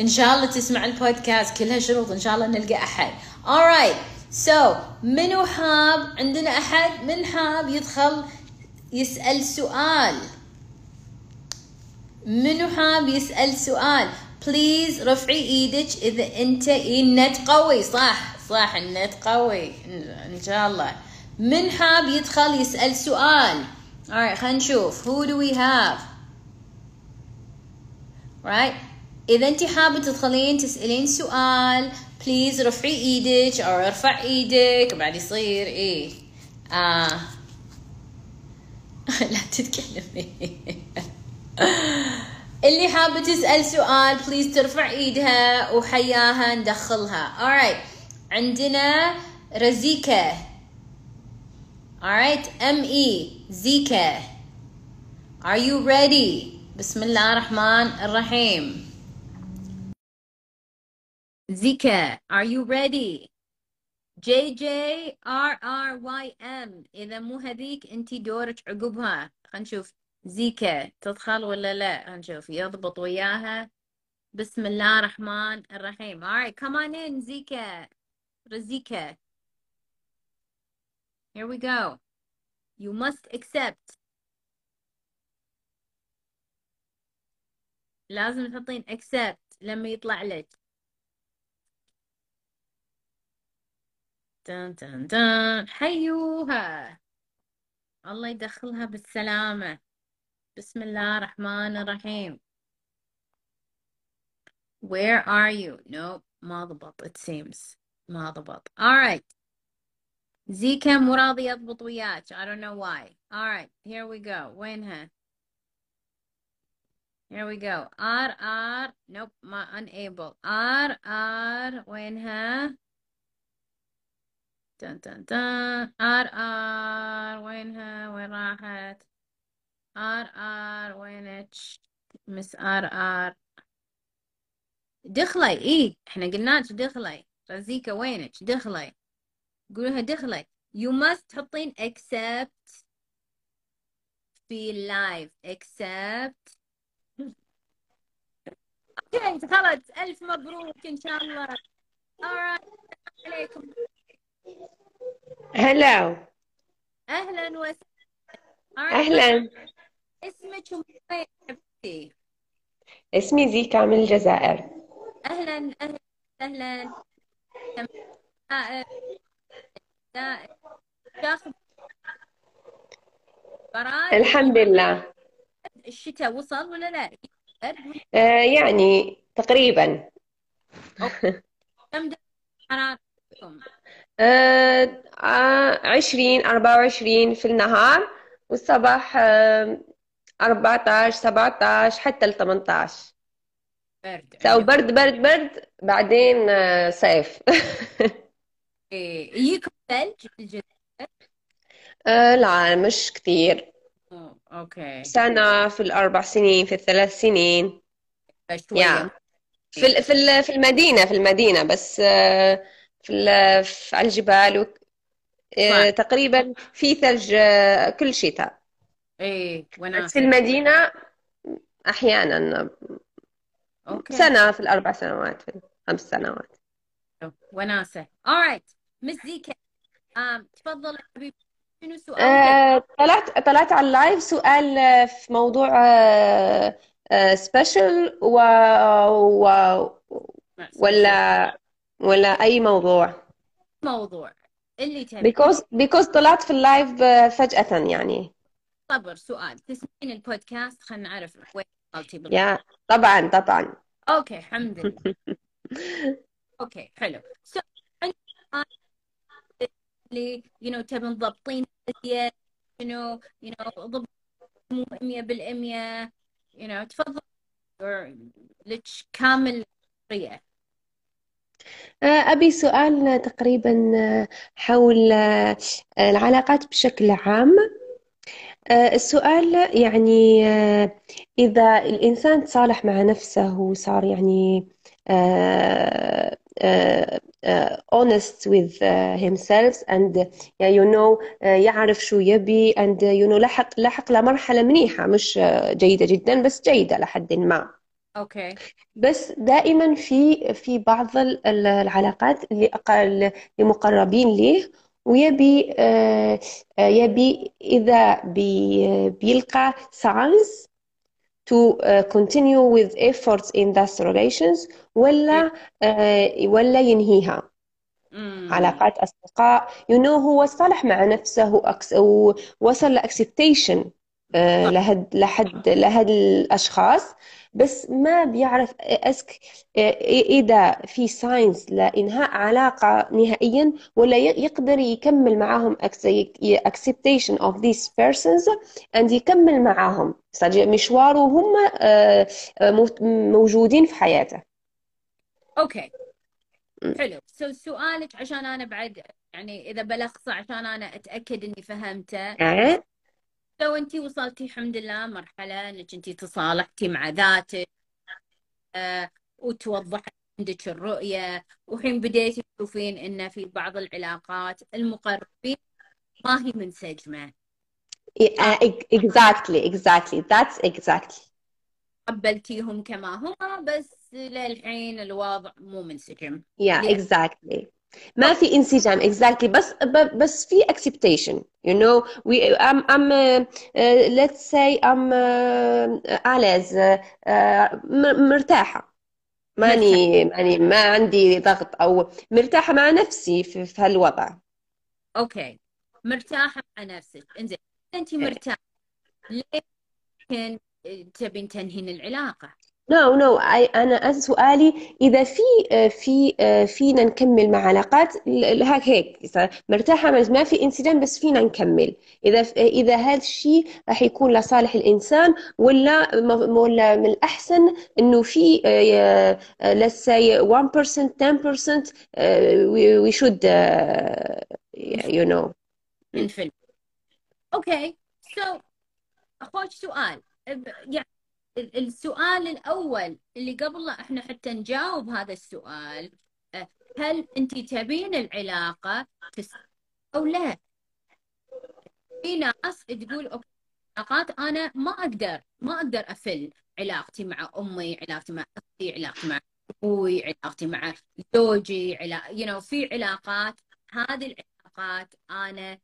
إن شاء الله تسمع البودكاست. كلها شروط إن شاء الله نلقى أحد. Alright so منو حاب؟ عندنا أحد؟ من حاب يدخل يسأل سؤال. منو حاب يسأل سؤال؟ please رفعي إيدك إذا أنت النت قوي. صح صح النت قوي. إن شاء الله. من حاب يدخل يسأل سؤال؟ Alright خلينا نشوف. Who do we have? Right. إذا أنت حابة تدخلين تسألين سؤال please رفعي إيدك أو ارفع إيدك. بعد يصير إيه؟ آه. لا تتكلمي. اللي حابة تسأل سؤال بليز ترفع إيدها وحياها ندخلها. Alright. عندنا رزيكا alright. M E. زيكا are you ready? بسم الله الرحمن الرحيم. زيكا are you ready? ام إذا مو هذيك أنت دورك عقبها. خلينا نشوف. زيكا تدخل ولا لا؟ خلينا نشوف. يضبط وياها. بسم الله الرحمن الرحيم. Alright come on in زيكا. رزيكا. Here we go. You must accept. لازم تحطين accept لما يطلع لك. تن تن تن حيوها. الله يدخلها بالسلامة. بسم الله الرحمن الرحيم. Where are you? No, ما ضبط. It seems ما ضبط. Alright زيكا مو راضي يضبط وياك. I don't know why. Alright here we go. وينها Here we go. R R. Nope ما unable. R R. وينها؟ تن تن تن R R وينها؟ وين راحت؟ R R وينك؟ Miss R R. دخلي. إيه إحنا قلناك دخلي. رزيكا وينك دخلي؟ قولها دخلي. You must تحطين accept في ال live accept. okay خلاص. ألف مبروك إن شاء الله. Alright عليكم. هلا. أهلا وسهلا. أهلا. اسمك وين حبيبتي. اسمي زيكا من الجزائر. أهلا أهلا أهلا. براد الحمد لله. الشتاء وصل ولا لا؟ آه يعني تقريبا. كم درجة حرارتكم؟ آه عشرين أربعة وعشرين في النهار والصباح آه أربعة عشر سبعة عشر حتى الثمانية عشر برد سو برد برد برد بعدين آه صيف. إيه، يجيكم ثلج في الجزائر؟ لا مش كثير okay. سنة في الأربع سنين في الثلاث سنين. yeah في في ال- في المدينة في المدينة بس في ال- في- على الجبال وك- آه،. تقريبا في ثلج آه، كل شتاء إيه في وناسة المدينة أحيانا okay. سنة في الأربع سنوات في الخمس سنوات. وناسة alright Miss زيكا تفضل شنو سؤالك؟ آه، طلعت طلعت على ال live سؤال آه، في موضوع special و, و ولا ولا أي موضوع. موضوع. اللي تبي. Because because طلعت في ال live آه، فجأة يعني. صبر سؤال. تسمعين البودكاست؟ خلينا نعرف وين بالضبط. yeah طبعا طبعا. okay الحمد لله. okay حلو. so اللي you know تبي مضبطين زيادة you you know ضبط مو 100% you know تفضل. لك كامل أبي سؤال تقريبا آه، حول آه، العلاقات بشكل عام. آه، السؤال يعني آه، إذا الإنسان تصالح مع نفسه وصار يعني آه، آه، آه، honest with آه، himself and you know آه، يعرف شو يبي and you know لحق لحق لمرحلة منيحة مش آه، جيدة جدا بس جيدة لحد ما. أوكي. بس دائما في في بعض ال- ال- العلاقات اللي أقل لمقربين ليه ويبي آه، آه، يبي إذا بي بيلقى signs to uh, continue with efforts in those relations ولا آه، ولا ينهيها. علاقات أصدقاء you know هو صالح مع نفسه ووصل ل acceptation. لهد لحد لهاد الأشخاص بس ما بيعرف اسك إذا في signs لإنهاء علاقة نهائيا ولا يقدر يكمل معاهم acceptation of these persons and يكمل معاهم. مشواره وهم آه، آه، مو- موجودين في حياته. okay. حلو. so سؤالك عشان أنا بعد يعني إذا بلخصه عشان أنا أتأكد إني فهمته. آه، لو انت وصلتي الحمد لله مرحلة انك انت تصالحتي مع ذاتك آه وتوضحت عندك الرؤية وحين بديتي تشوفين إن في بعض العلاقات المقربين ما هي منسجمه exactly exactly that's exactly قبلتيهم كما هما بس للحين الوضع مو منسجم Yeah. exactly. ما في انسجام exactly. بس بس في you know. We I'm I'm uh, uh, let's say I'm uh, أعلز م- مرتاحة. ماني ماني ما عندي ضغط أو مرتاحة مع نفسي في, في هالوضع. أوكي مرتاحة مع نفسك. إنزين انت مرتاحة. ليه تبين تنهين العلاقة؟ No no I, أنا سؤالي إذا في في فينا نكمل مع علاقات ل- هيك بس ما في انسجام بس فينا نكمل. إذا إذا هذا الشيء راح يكون لصالح الإنسان ولا ولا من الأحسن إنه في آه، آه، let's say 1% 10% آه، we, we should آه، you know. انفل أوكي سو أخوك سؤال. يعني السؤال الأول اللي قبل إحنا حتى نجاوب هذا السؤال آه، هل أنت تبين العلاقة أو لا؟ في ناس تقول أوكي علاقات أنا ما أقدر ما أقدر أفل علاقتي مع أمي علاقتي مع أختي علاقتي مع أبوي علاقتي مع زوجي علا... you know, في علاقات هذه العلاقات أنا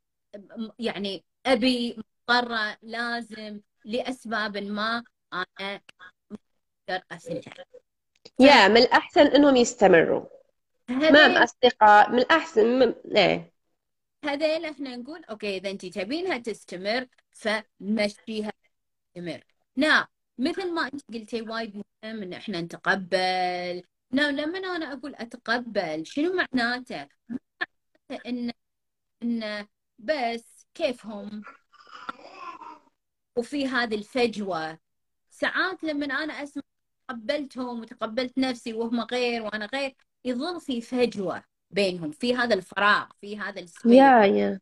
يعني أبي مضطرة لازم لأسباب ما أنا أقدر أفلها يا من الأحسن إنهم يستمروا. مام أصدقاء من الأحسن م... إيه. هذيل إحنا نقول أوكي إذا انت تبينها تستمر فمشيها تستمر. نعم مثل ما انت قلتي وايد مهم إن إحنا نتقبل. نعم لما أنا أقول أتقبل شنو معناته؟ معناته ان إن بس كيفهم؟ وفي هذه الفجوة. ساعات لما أنا أسمع تقبلتهم وتقبلت نفسي وهم غير وأنا غير يظل في فجوة بينهم في هذا الفراغ في هذا السبيس. يا يا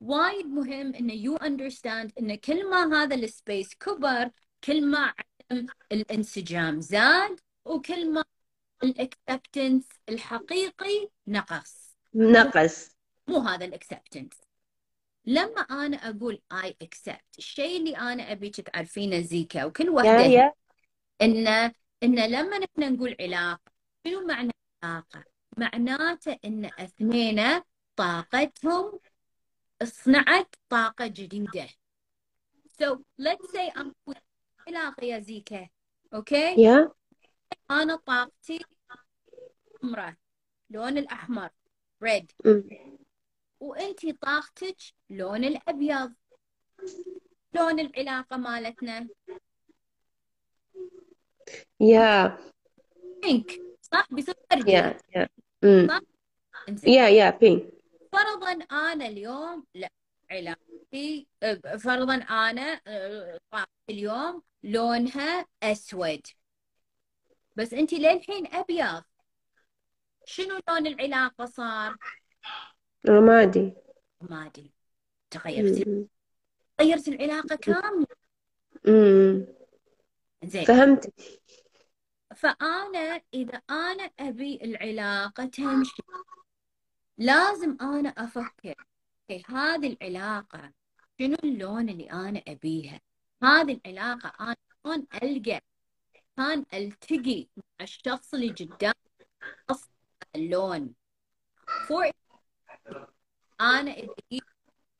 وايد مهم انه you understand انه كل ما هذا ال space كبر كل ما عدم الانسجام زاد وكل ما ال acceptance الحقيقي نقص. نقص. مو هذا ال acceptance لما أنا أقول I accept الشيء اللي أنا أبيك تعرفينه زيكا وكل وحدة انه انه لما نحن نقول علاقة شنو معنى علاقة؟ معناته إن اثنين طاقتهم صنعت طاقة جديدة. So let's say I'm علاقة يا زيكا okay يا أنا طاقتي حمراء لون الأحمر red وانتي طاقتك لون الأبيض. لون العلاقة مالتنا. يا. بينك صح؟ بيصير يا يا. يا يا بين فرضا أنا اليوم لا علاقتي فرضا أنا طاقتي اليوم لونها أسود. بس انت للحين أبيض. شنو لون العلاقة صار؟ رمادي رمادي تغيرت مم. غيرت العلاقة كاملة. مم. زين. فهمت فأنا إذا أنا أبي العلاقة تمشي لازم أنا أفكر في هذه العلاقة شنو اللون اللي أنا أبيها؟ هذه العلاقة أنا شلون ألقى؟ كان ألتقي مع الشخص اللي قدامي أصل اللون. فور أنا اذا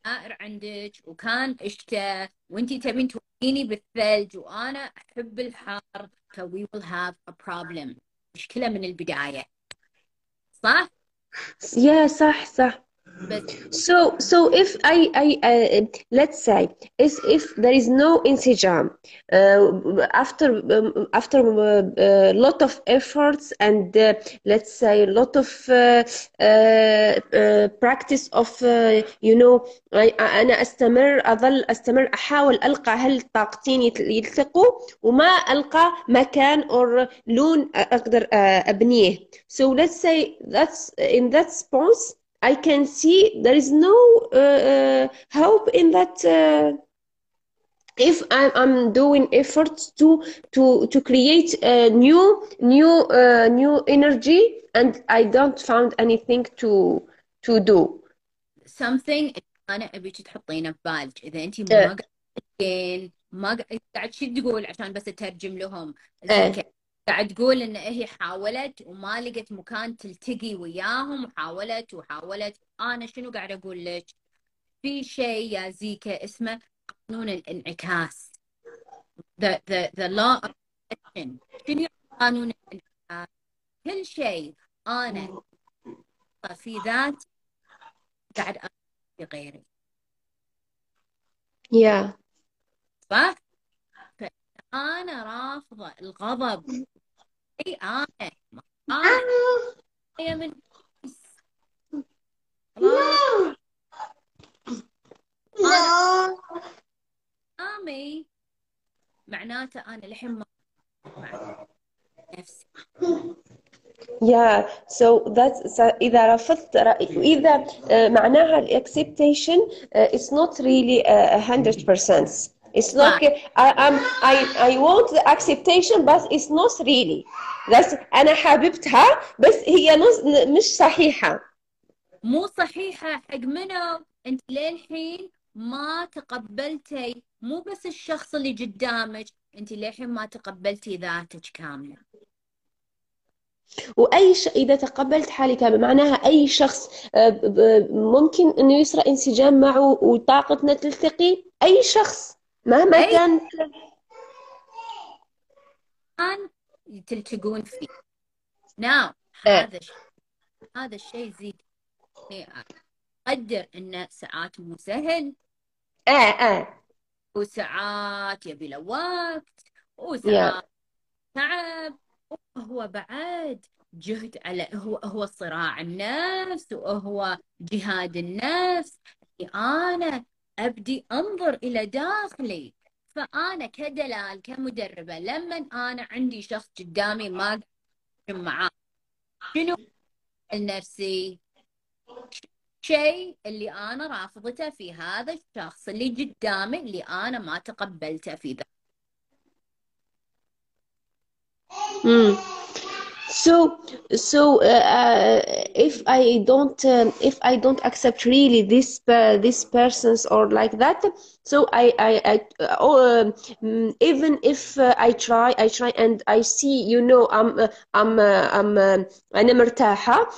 زائر عندك وكان شتاء وإنتي تبين توقيني بالثلج وأنا أحب الحر ف we will have a problem. مشكلة من البداية. صح؟ يا صح صح. بس So, so if I, I uh, let's say, is if there is no انسجام uh, after um, after a lot of efforts and uh, let's say a lot of uh, uh, uh, practice of uh, you know I- أنا أستمر أظل أستمر أحاول ألقى هل طاقتين يت- يلتقوا وما ألقى مكان أو لون أقدر uh, أبنيه. So let's say that's in that response I can see there is no uh, uh, hope in that uh, if I'm, I'm doing efforts to to to create a new new uh, new energy and I don't found anything to to do. something انا ابيك تحطينه ببالك اذا انت ما إيه. قاعد تلقين ما قاعد قاعد شو تقول عشان بس اترجم لهم إيه. زي قاعد تقول إن هي حاولت وما لقت مكان تلتقي وياهم وحاولت وحاولت. أنا شنو قاعد أقول لك؟ في شيء يا زيكا اسمه قانون الانعكاس. The the the law of attraction. شنو قانون الانعكاس؟ كل شيء أنا في ذاتي قاعد في غيري. Yeah. صح؟ فأنا رافضة الغضب. اي أنا أنا من خلاص امي معناته أنا لحين ما نفسي. Yeah, so that's so إذا رفضت رأي إذا uh, معناها ال acceptation uh, it's not really a hundred percent. It's like I, I'm, I, I want the acceptation but it's not really. That's أنا حبيبتها بس هي مش صحيحة. مو صحيحة حق منو؟ أنت للحين ما تقبلتي مو بس الشخص اللي قدامك أنت للحين ما تقبلتي ذاتك كاملة. وأي ش... إذا تقبلت حالي كامل معناها أي شخص آه، ممكن إنه يصير انسجام معه وطاقتنا تلتقي أي شخص. مهما أي كان الان تلتقون فيه. ناو آه. هذا الشيء هذا الشيء زيد أقدر انه ساعات مو سهل. آه آه وساعات يبي له وقت وساعات تعب وهو بعد جهد على هو هو صراع النفس وهو جهاد النفس. أنا أبدي أنظر إلى داخلي فأنا كدلال كمدربة لما أنا عندي شخص قدامي ما أتكلم معاه. شنو؟ النفسي. شيء اللي أنا رافضته في هذا الشخص اللي قدامي اللي أنا ما تقبلته في ذا. So, so uh, uh, if I don't, um, if I don't accept really this uh, this persons or like that, so I I, I uh, oh, um, mm, even if uh, I try, I try and I see, you know, I'm uh, I'm uh, I'm uh, أنا مرتاحة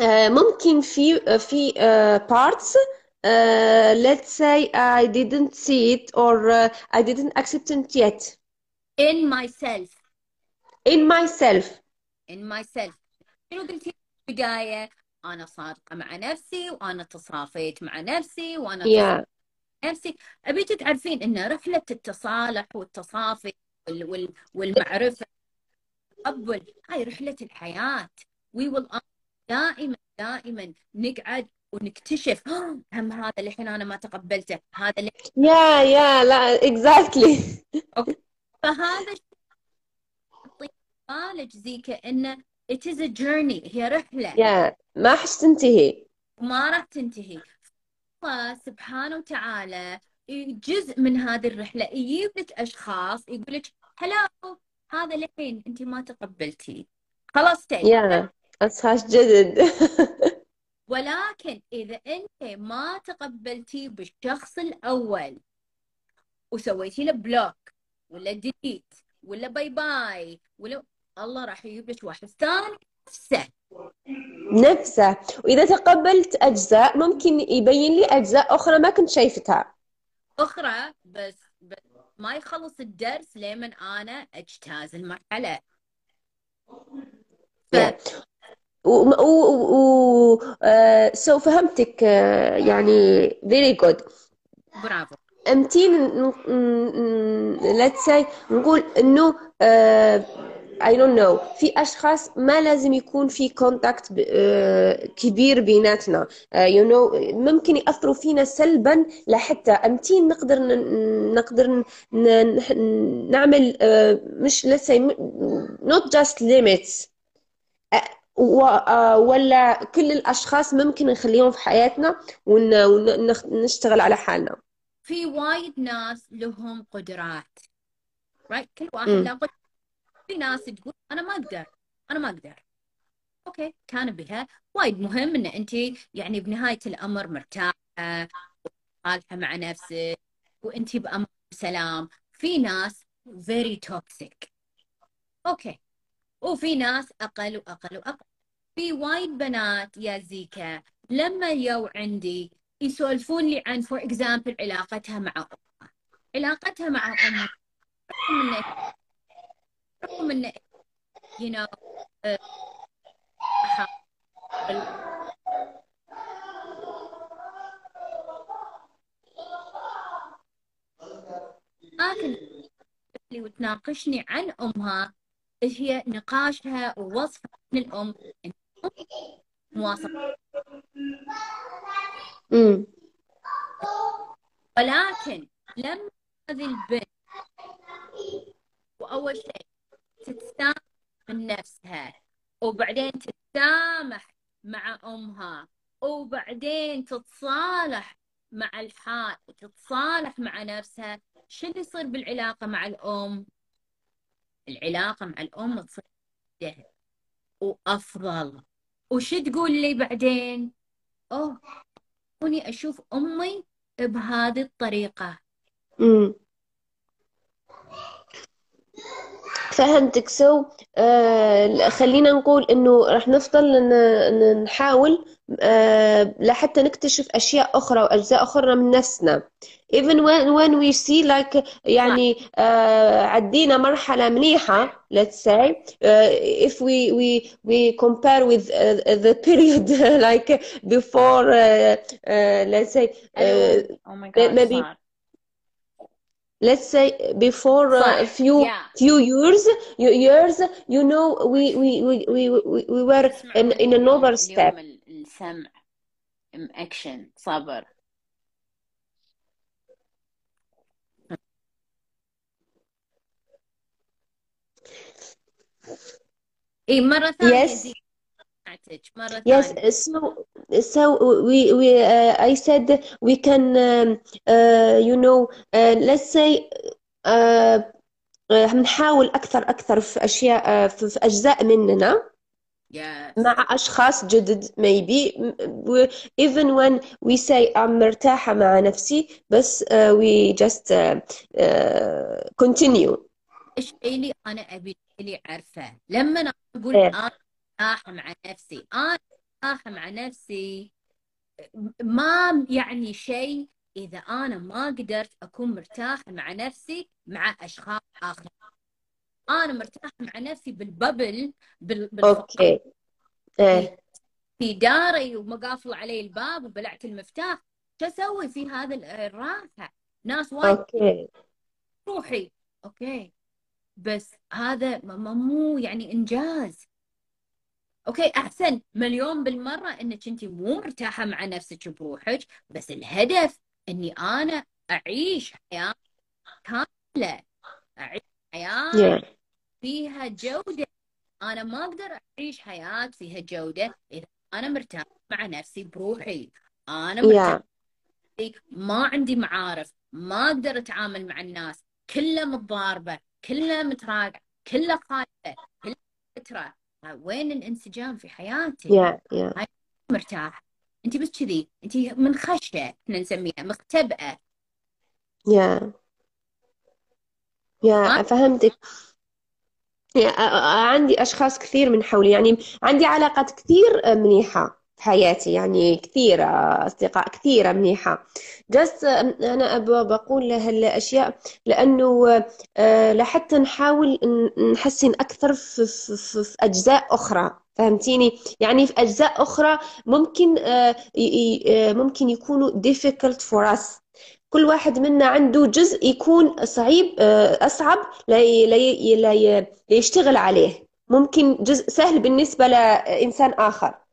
uh, ممكن في uh, في uh, parts uh, let's say I didn't see it or uh, I didn't accept it yet in myself in myself. in myself شنو قلتي في البداية أنا صادقة مع نفسي وأنا تصافيت مع نفسي وأنا Yeah. مع نفسي أبيك تعرفين أن رحلة التصالح والتصافي وال- وال- والمعرفة والتقبل هاي رحلة الحياة we will دائما دائما نقعد ونكتشف "آه، هم هذا اللي الحين أنا ما تقبلته هذا اللي Yeah, yeah, لا, exactly. أوكي. فهذا بالك زي كأنه it is a journey هي رحلة Yeah, ما حش تنتهي. وما راح تنتهي الله سبحانه وتعالى جزء من هذه الرحلة يجيب لك أشخاص يقول لك هلا هذا الحين أنت ما تقبلتي خلصتي Yeah, أشخاص جدد. ولكن إذا أنت ما تقبلتي بالشخص الأول وسويتي له block ولا delete ولا bye bye ولا الله راح يجيب لك واحد. ثاني نفسه. نفسه. وإذا تقبلت أجزاء ممكن يبين لي أجزاء أخرى ما كنت شايفتها. أخرى بس, بس ما يخلص الدرس لمن أنا أجتاز المرحلة. ف... و, و, و uh, so فهمتك uh, يعني very good. برافو. أمتين ن- ن- ن- let's say نقول إنه I don't know. في أشخاص ما لازم يكون في كونتاكت كبير بيناتنا. uh, you know ممكن يأثروا فينا سلبا لحتى أمتين نقدر نقدر نعمل uh, مش let's say not just limits. آه، ولا كل الأشخاص ممكن نخليهم في حياتنا ونشتغل على حالنا. في وايد ناس لهم قدرات. Right كل واحد. له قدرة. في ناس تقول أنا ما أقدر أنا ما أقدر. أوكي كان بها وايد مهم إن أنت يعني بنهاية الأمر مرتاحة صالحة مع نفسك وأنت بأمان وسلام في ناس very toxic. أوكي. وفي ناس أقل وأقل وأقل. في وايد بنات يا زيكا لما يو عندي يسولفون لي عن for example علاقتها مع أمها. علاقتها مع أمها. رغم رغم انه you know آه، لكن اللي وتناقشني عن أمها إيش هي نقاشها ووصفها عن الأم مواصفة. ولكن لما هذه البنت وأول شيء تتسامح من نفسها وبعدين تتسامح مع أمها وبعدين تتصالح مع الحال وتتصالح مع نفسها. شو اللي يصير بالعلاقة مع الأم؟ العلاقة مع الأم تصير وأفضل. وش تقول لي بعدين؟ أوه كوني أشوف أمي بهذه الطريقة. فهمتك سو آه خلينا نقول إنه راح نفضل نحاول آه لحتى نكتشف أشياء أخرى وأجزاء أخرى من نفسنا. Even when when we see like يعني آه عدينا مرحلة منيحة let's say uh, if we we we compare with uh, the period like before uh, uh, let's say uh, oh my god maybe صار let's say before uh, a صح few yeah few years you- years you know we we we we we we were in تسمعون in اليوم another step اليوم ال- السمع اكشن صبر اي مرة ثانية yes زي سمعتك مرة yes ثانية. so so we we uh, I said we can um, uh, you know uh, let's say uh, uh, بنحاول أكثر أكثر في أشياء uh, في في أجزاء مننا يس مع أشخاص جدد maybe. Even when we say I'm مرتاحة مع نفسي بس uh, we just uh, uh, continue. الشيء اللي أنا أبي اللي أعرفه؟ لما أنا مرتاحة مع نفسي. أنا مرتاحة مع نفسي. ما يعني شيء إذا أنا ما قدرت أكون مرتاحة مع نفسي مع أشخاص آخرين. أنا مرتاحة مع نفسي بال bubble بال... بالفضاء أوكي. إيه. في داري ومقافل علي الباب وبلعت المفتاح. شو أسوي في هذا ال- الراحة؟ ناس وايد. أوكي. روحي. أوكي. بس هذا مو يعني إنجاز. أوكي أحسن مليون بالمرة إنك أنت مو مرتاحة مع نفسك بروحك بس الهدف إني أنا أعيش حياة كاملة أعيش حياة yeah. فيها جودة. أنا ما أقدر أعيش حياة فيها جودة إذا أنا مرتاحة مع نفسي بروحي. أنا مرتاحة yeah ما عندي معارف ما أقدر أتعامل مع الناس كلها متضاربة كلها متراجعه كلها خايفة كلها فتره وين الانسجام في حياتي؟ Yeah yeah. مرتاح. انت بس كذي انت منخشه إحنا نسميها مختبئة. Yeah. Yeah ما فهمتك عندي أشخاص كثير من حولي يعني عندي علاقات كثير منيحة. في حياتي يعني كثير أصدقاء كثيرة منيحة. جست أنا بقول هالأشياء لأنه آه، لحتى نحاول نحسن أكثر في, في, في, في أجزاء أخرى. فهمتيني؟ يعني في أجزاء أخرى ممكن آه، آه، ممكن يكونوا difficult for us. كل واحد منا عنده جزء يكون صعيب أصعب لي لي لي ليشتغل عليه. ممكن جزء سهل بالنسبة لإنسان آخر.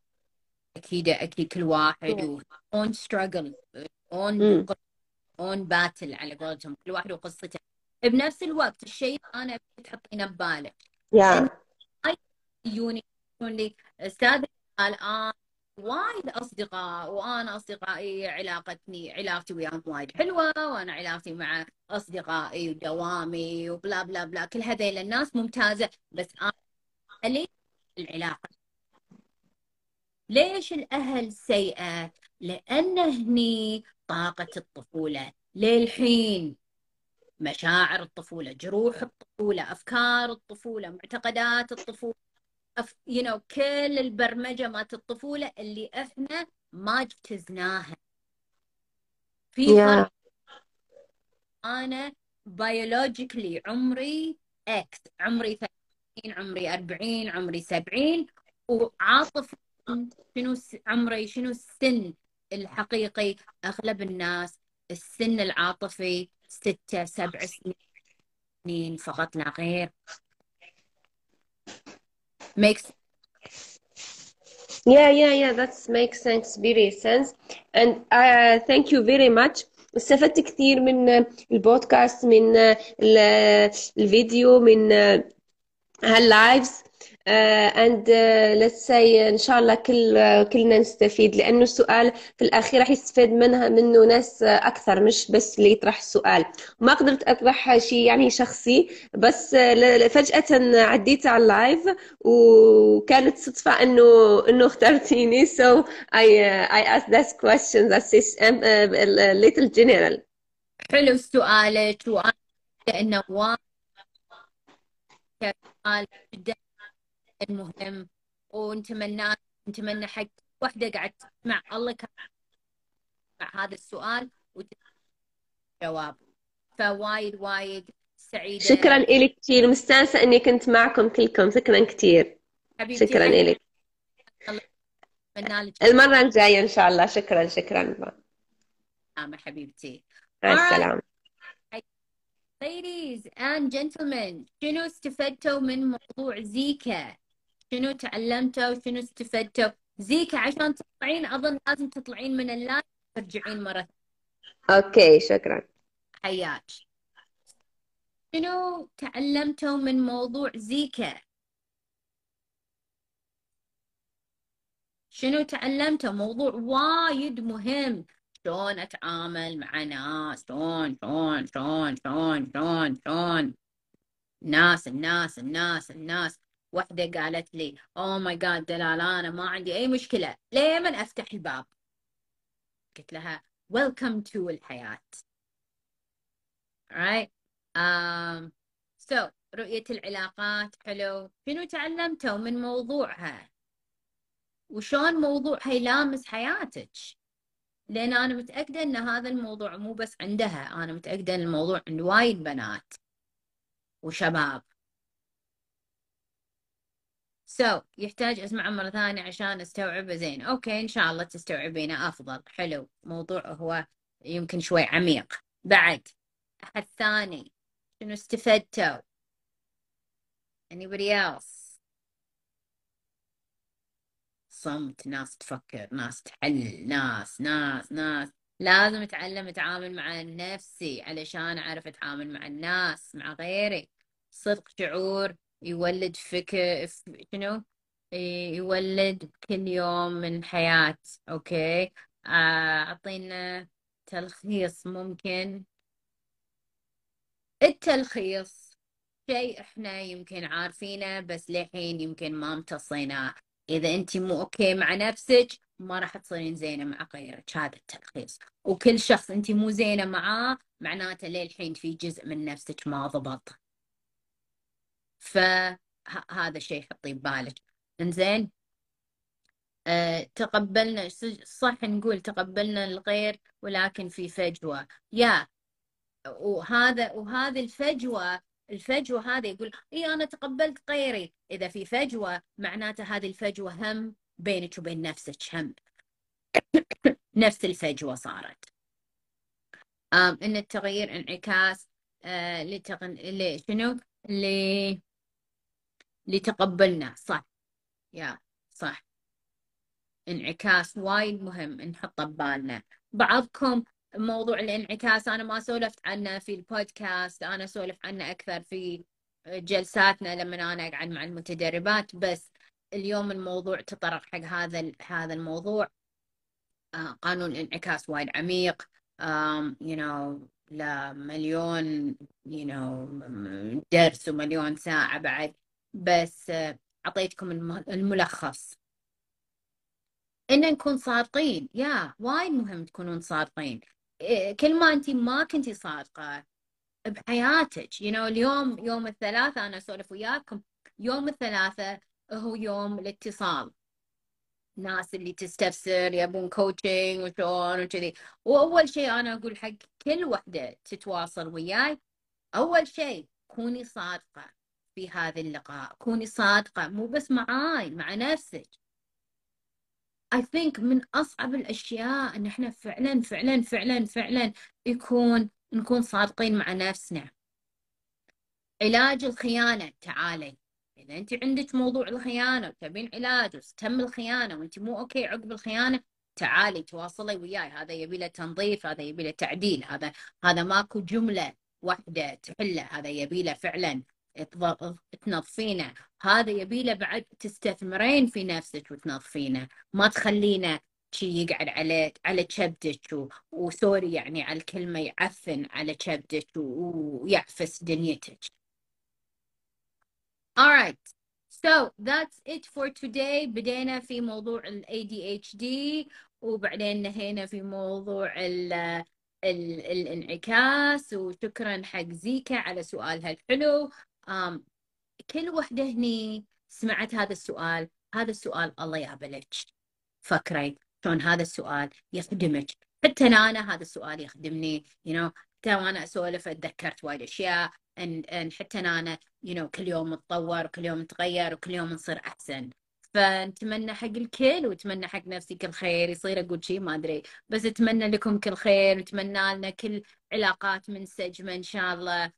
أكيد أكيد كل واحد own struggle own own battle على قولتهم كل واحد وقصته. بنفس الوقت الشيء أنا تحطينه ببالك. يا يقولون لي أستاذ الان وايد أصدقاء وأنا أصدقائي علاقتني علاقتي وياهم وايد حلوة وأنا علاقتي مع أصدقائي ودوامي و blah blah blah كل هذيل الناس ممتازة بس أنا العلاقة. ليش الأهل سيئه لأن هني طاقة الطفولة. للحين مشاعر الطفولة جروح الطفولة أفكار الطفولة معتقدات الطفولة أف... you know, كل البرمجة مالت الطفولة اللي إحنا ما اجتزناها في يا. أنا biologically عمري X عمري 30 عمري 40 عمري 70 وعاطفي شنو عمري شنو السن الحقيقي أغلب الناس السن العاطفي ستة سبع سنين فقط لا غير makes Yeah, yeah, yeah, that makes sense, very sense. And uh, thank you very much. استفدت كثير من البودكاست من ال- الفيديو من ها الlives uh, uh, let's say إن شاء الله كل uh, كلنا نستفيد لأنه السؤال في الأخير راح يستفيد منها منه ناس أكثر مش بس اللي يطرح السؤال. ما قدرت أطرح شيء يعني شخصي بس فجأة عديت على ال live وكانت صدفة إنه إنه اخترتيني. So I I asked this question that's this um, a little general. حلو سؤالك وأنا لأنه وايد سؤال جدا. مهم ونتمنى نتمنى حق وحدة قاعد تسمع الله كان مع هذا السؤال وجواب فوايد وايد سعيدة. شكرا لك كثير. مستانسة إني كنت معكم كلكم. شكرا كثير. شكرا لك. المرة الجاية إن شاء الله. شكرا شكرا. السلامه حبيبتي. مع السلامة. Ladies and gentlemen شنو استفدتوا من موضوع زيكا؟ شنو تعلمتوا؟ شنو استفدتوا؟ زيكا عشان تطلعين أظن لازم تطلعين من ال live ترجعين مرة أوكي شكرا حياك شنو تعلمتوا من موضوع زيكا؟ شنو تعلمتوا؟ موضوع وايد مهم شلون أتعامل مع ناس شلون شلون شلون شلون شلون شلون ناس الناس الناس الناس وحدة قالت لي اوه ماي جاد دلال أنا ما عندي أي مشكلة. لمن افتح الباب؟ قلت لها welcome to الحياة. Right? Um, so رؤية العلاقات حلو شنو تعلمتوا من موضوعها؟ وشون موضوعها يلامس حياتك? لأن أنا متأكدة إن هذا الموضوع مو بس عندها. أنا متأكدة إن الموضوع عند وايد بنات وشباب. so so, يحتاج أسمعه مرة ثانية عشان أستوعبه. زين. أوكي إن شاء الله تستوعبينه. أفضل. حلو. موضوع هو يمكن شوي عميق. بعد. أحد ثاني. شنو استفدتوا؟ Anybody else? صمت. ناس تفكر. ناس تحلل ناس ناس ناس. لازم أتعلم أتعامل مع نفسي علشان أعرف أتعامل مع الناس مع غيري. صدق شعور. يولد فكر شنو يولد كل يوم من حياة أوكي أعطينا تلخيص ممكن. التلخيص شيء إحنا يمكن عارفينه بس للحين يمكن ما امتصيناه إذا أنت مو أوكي مع نفسك ما راح تصيرين زينة مع غيرك. هذا التلخيص. وكل شخص أنت مو زينة معاه معناته للحين في جزء من نفسك ما ضبط. فهذا الشيء حطيه ببالك. إنزين أه تقبلنا صح نقول تقبلنا الغير ولكن في فجوة. يا وهذا وهذه الفجوة الفجوة هذه يقول إي أنا تقبلت غيري. إذا في فجوة معناته هذه الفجوة هم بينك وبين نفسك هم. نفس الفجوة صارت. إن التغيير انعكاس آه لتغن... ل... شنو ل... لتقبلنا. صح. يا صح. انعكاس وايد مهم نحطه ببالنا. بعضكم موضوع الانعكاس أنا ما سولفت عنه في البودكاست أنا اسولف عنه أكثر في جلساتنا لما أنا أقعد مع المتدربات بس اليوم الموضوع تطرق حق هذا هذا الموضوع. قانون الانعكاس وايد عميق. you know لمليون you know درس ومليون ساعة بعد. بس أعطيتكم الملخص. إن نكون صادقين يا وايد مهم تكونون صادقين. كل ما انت ما كنتي صادقة بحياتك you you know, اليوم يوم الثلاثاء أنا أسولف وياكم يوم الثلاثاء هو يوم الاتصال. ناس اللي تستفسر يبون coaching وشلون وكذي. وأول شيء أنا أقول حق كل وحدة تتواصل وياي أول شيء كوني صادقة. في هذا اللقاء. كوني صادقة مو بس معاي مع نفسك. I think من أصعب الأشياء إن إحنا فعلا فعلا فعلا فعلا يكون نكون صادقين مع نفسنا. علاج الخيانة تعالي. إذا أنت عندك موضوع الخيانة وتبين علاج وتم الخيانة وأنت مو أوكي عقب الخيانة تعالي تواصلي وياي. هذا يبي له تنظيف هذا يبي له تعديل هذا هذا ماكو جملة واحدة تحله هذا يبي له فعلا تنظفينه. هذا يبيله بعد تستثمرين في نفسك وتنظفينه. ما تخلينه شي يقعد على على كبدك وسوري يعني على الكلمة يعفن على كبدك ويعفس دنيتك. Alright. So that's it for today. بدينا في موضوع ال ADHD وبعدين نهينا في موضوع ال ال الانعكاس. وشكرا حق زيكا على سؤالها الحلو. كل وحدة هني سمعت هذا السؤال هذا السؤال الله يهبلك فكري شلون هذا السؤال يخدمك. حتى أنا هذا السؤال يخدمني you know. حتى وأنا أسولف أتذكرت وايد أشياء أن أن حتى أنا you know كل يوم نتطور وكل يوم نتغير وكل يوم نصير أحسن. فنتمنى حق الكل وأتمنى حق نفسي كل خير يصير أقول شيء ما أدري. بس أتمنى لكم كل خير وأتمنى لنا كل علاقات منسجمه إن شاء الله.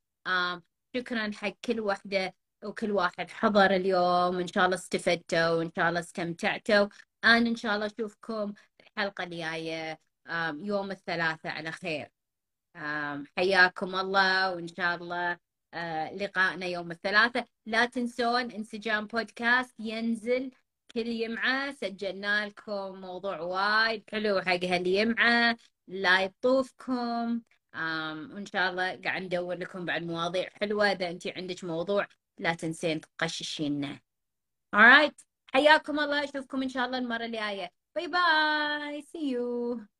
شكرا حق كل وحدة وكل واحد حضر اليوم ان شاء الله استفدتوا وإن شاء الله استمتعتوا. أنا إن شاء الله أشوفكم الحلقة الجاية يوم الثلاثاء على خير. حياكم الله وإن شاء الله لقائنا يوم الثلاثاء. لا تنسون إنسجام بودكاست ينزل كل يمعة. سجلنا لكم موضوع وايد حلو حق هاليمعة. لا يطوفكم. وإن شاء الله قاعد ندور لكم بعد مواضيع حلوة. إذا أنت عندك موضوع لا تنسين تقششينه. Alright حياكم الله. أشوفكم إن شاء الله المرة الجاية. bye bye see you.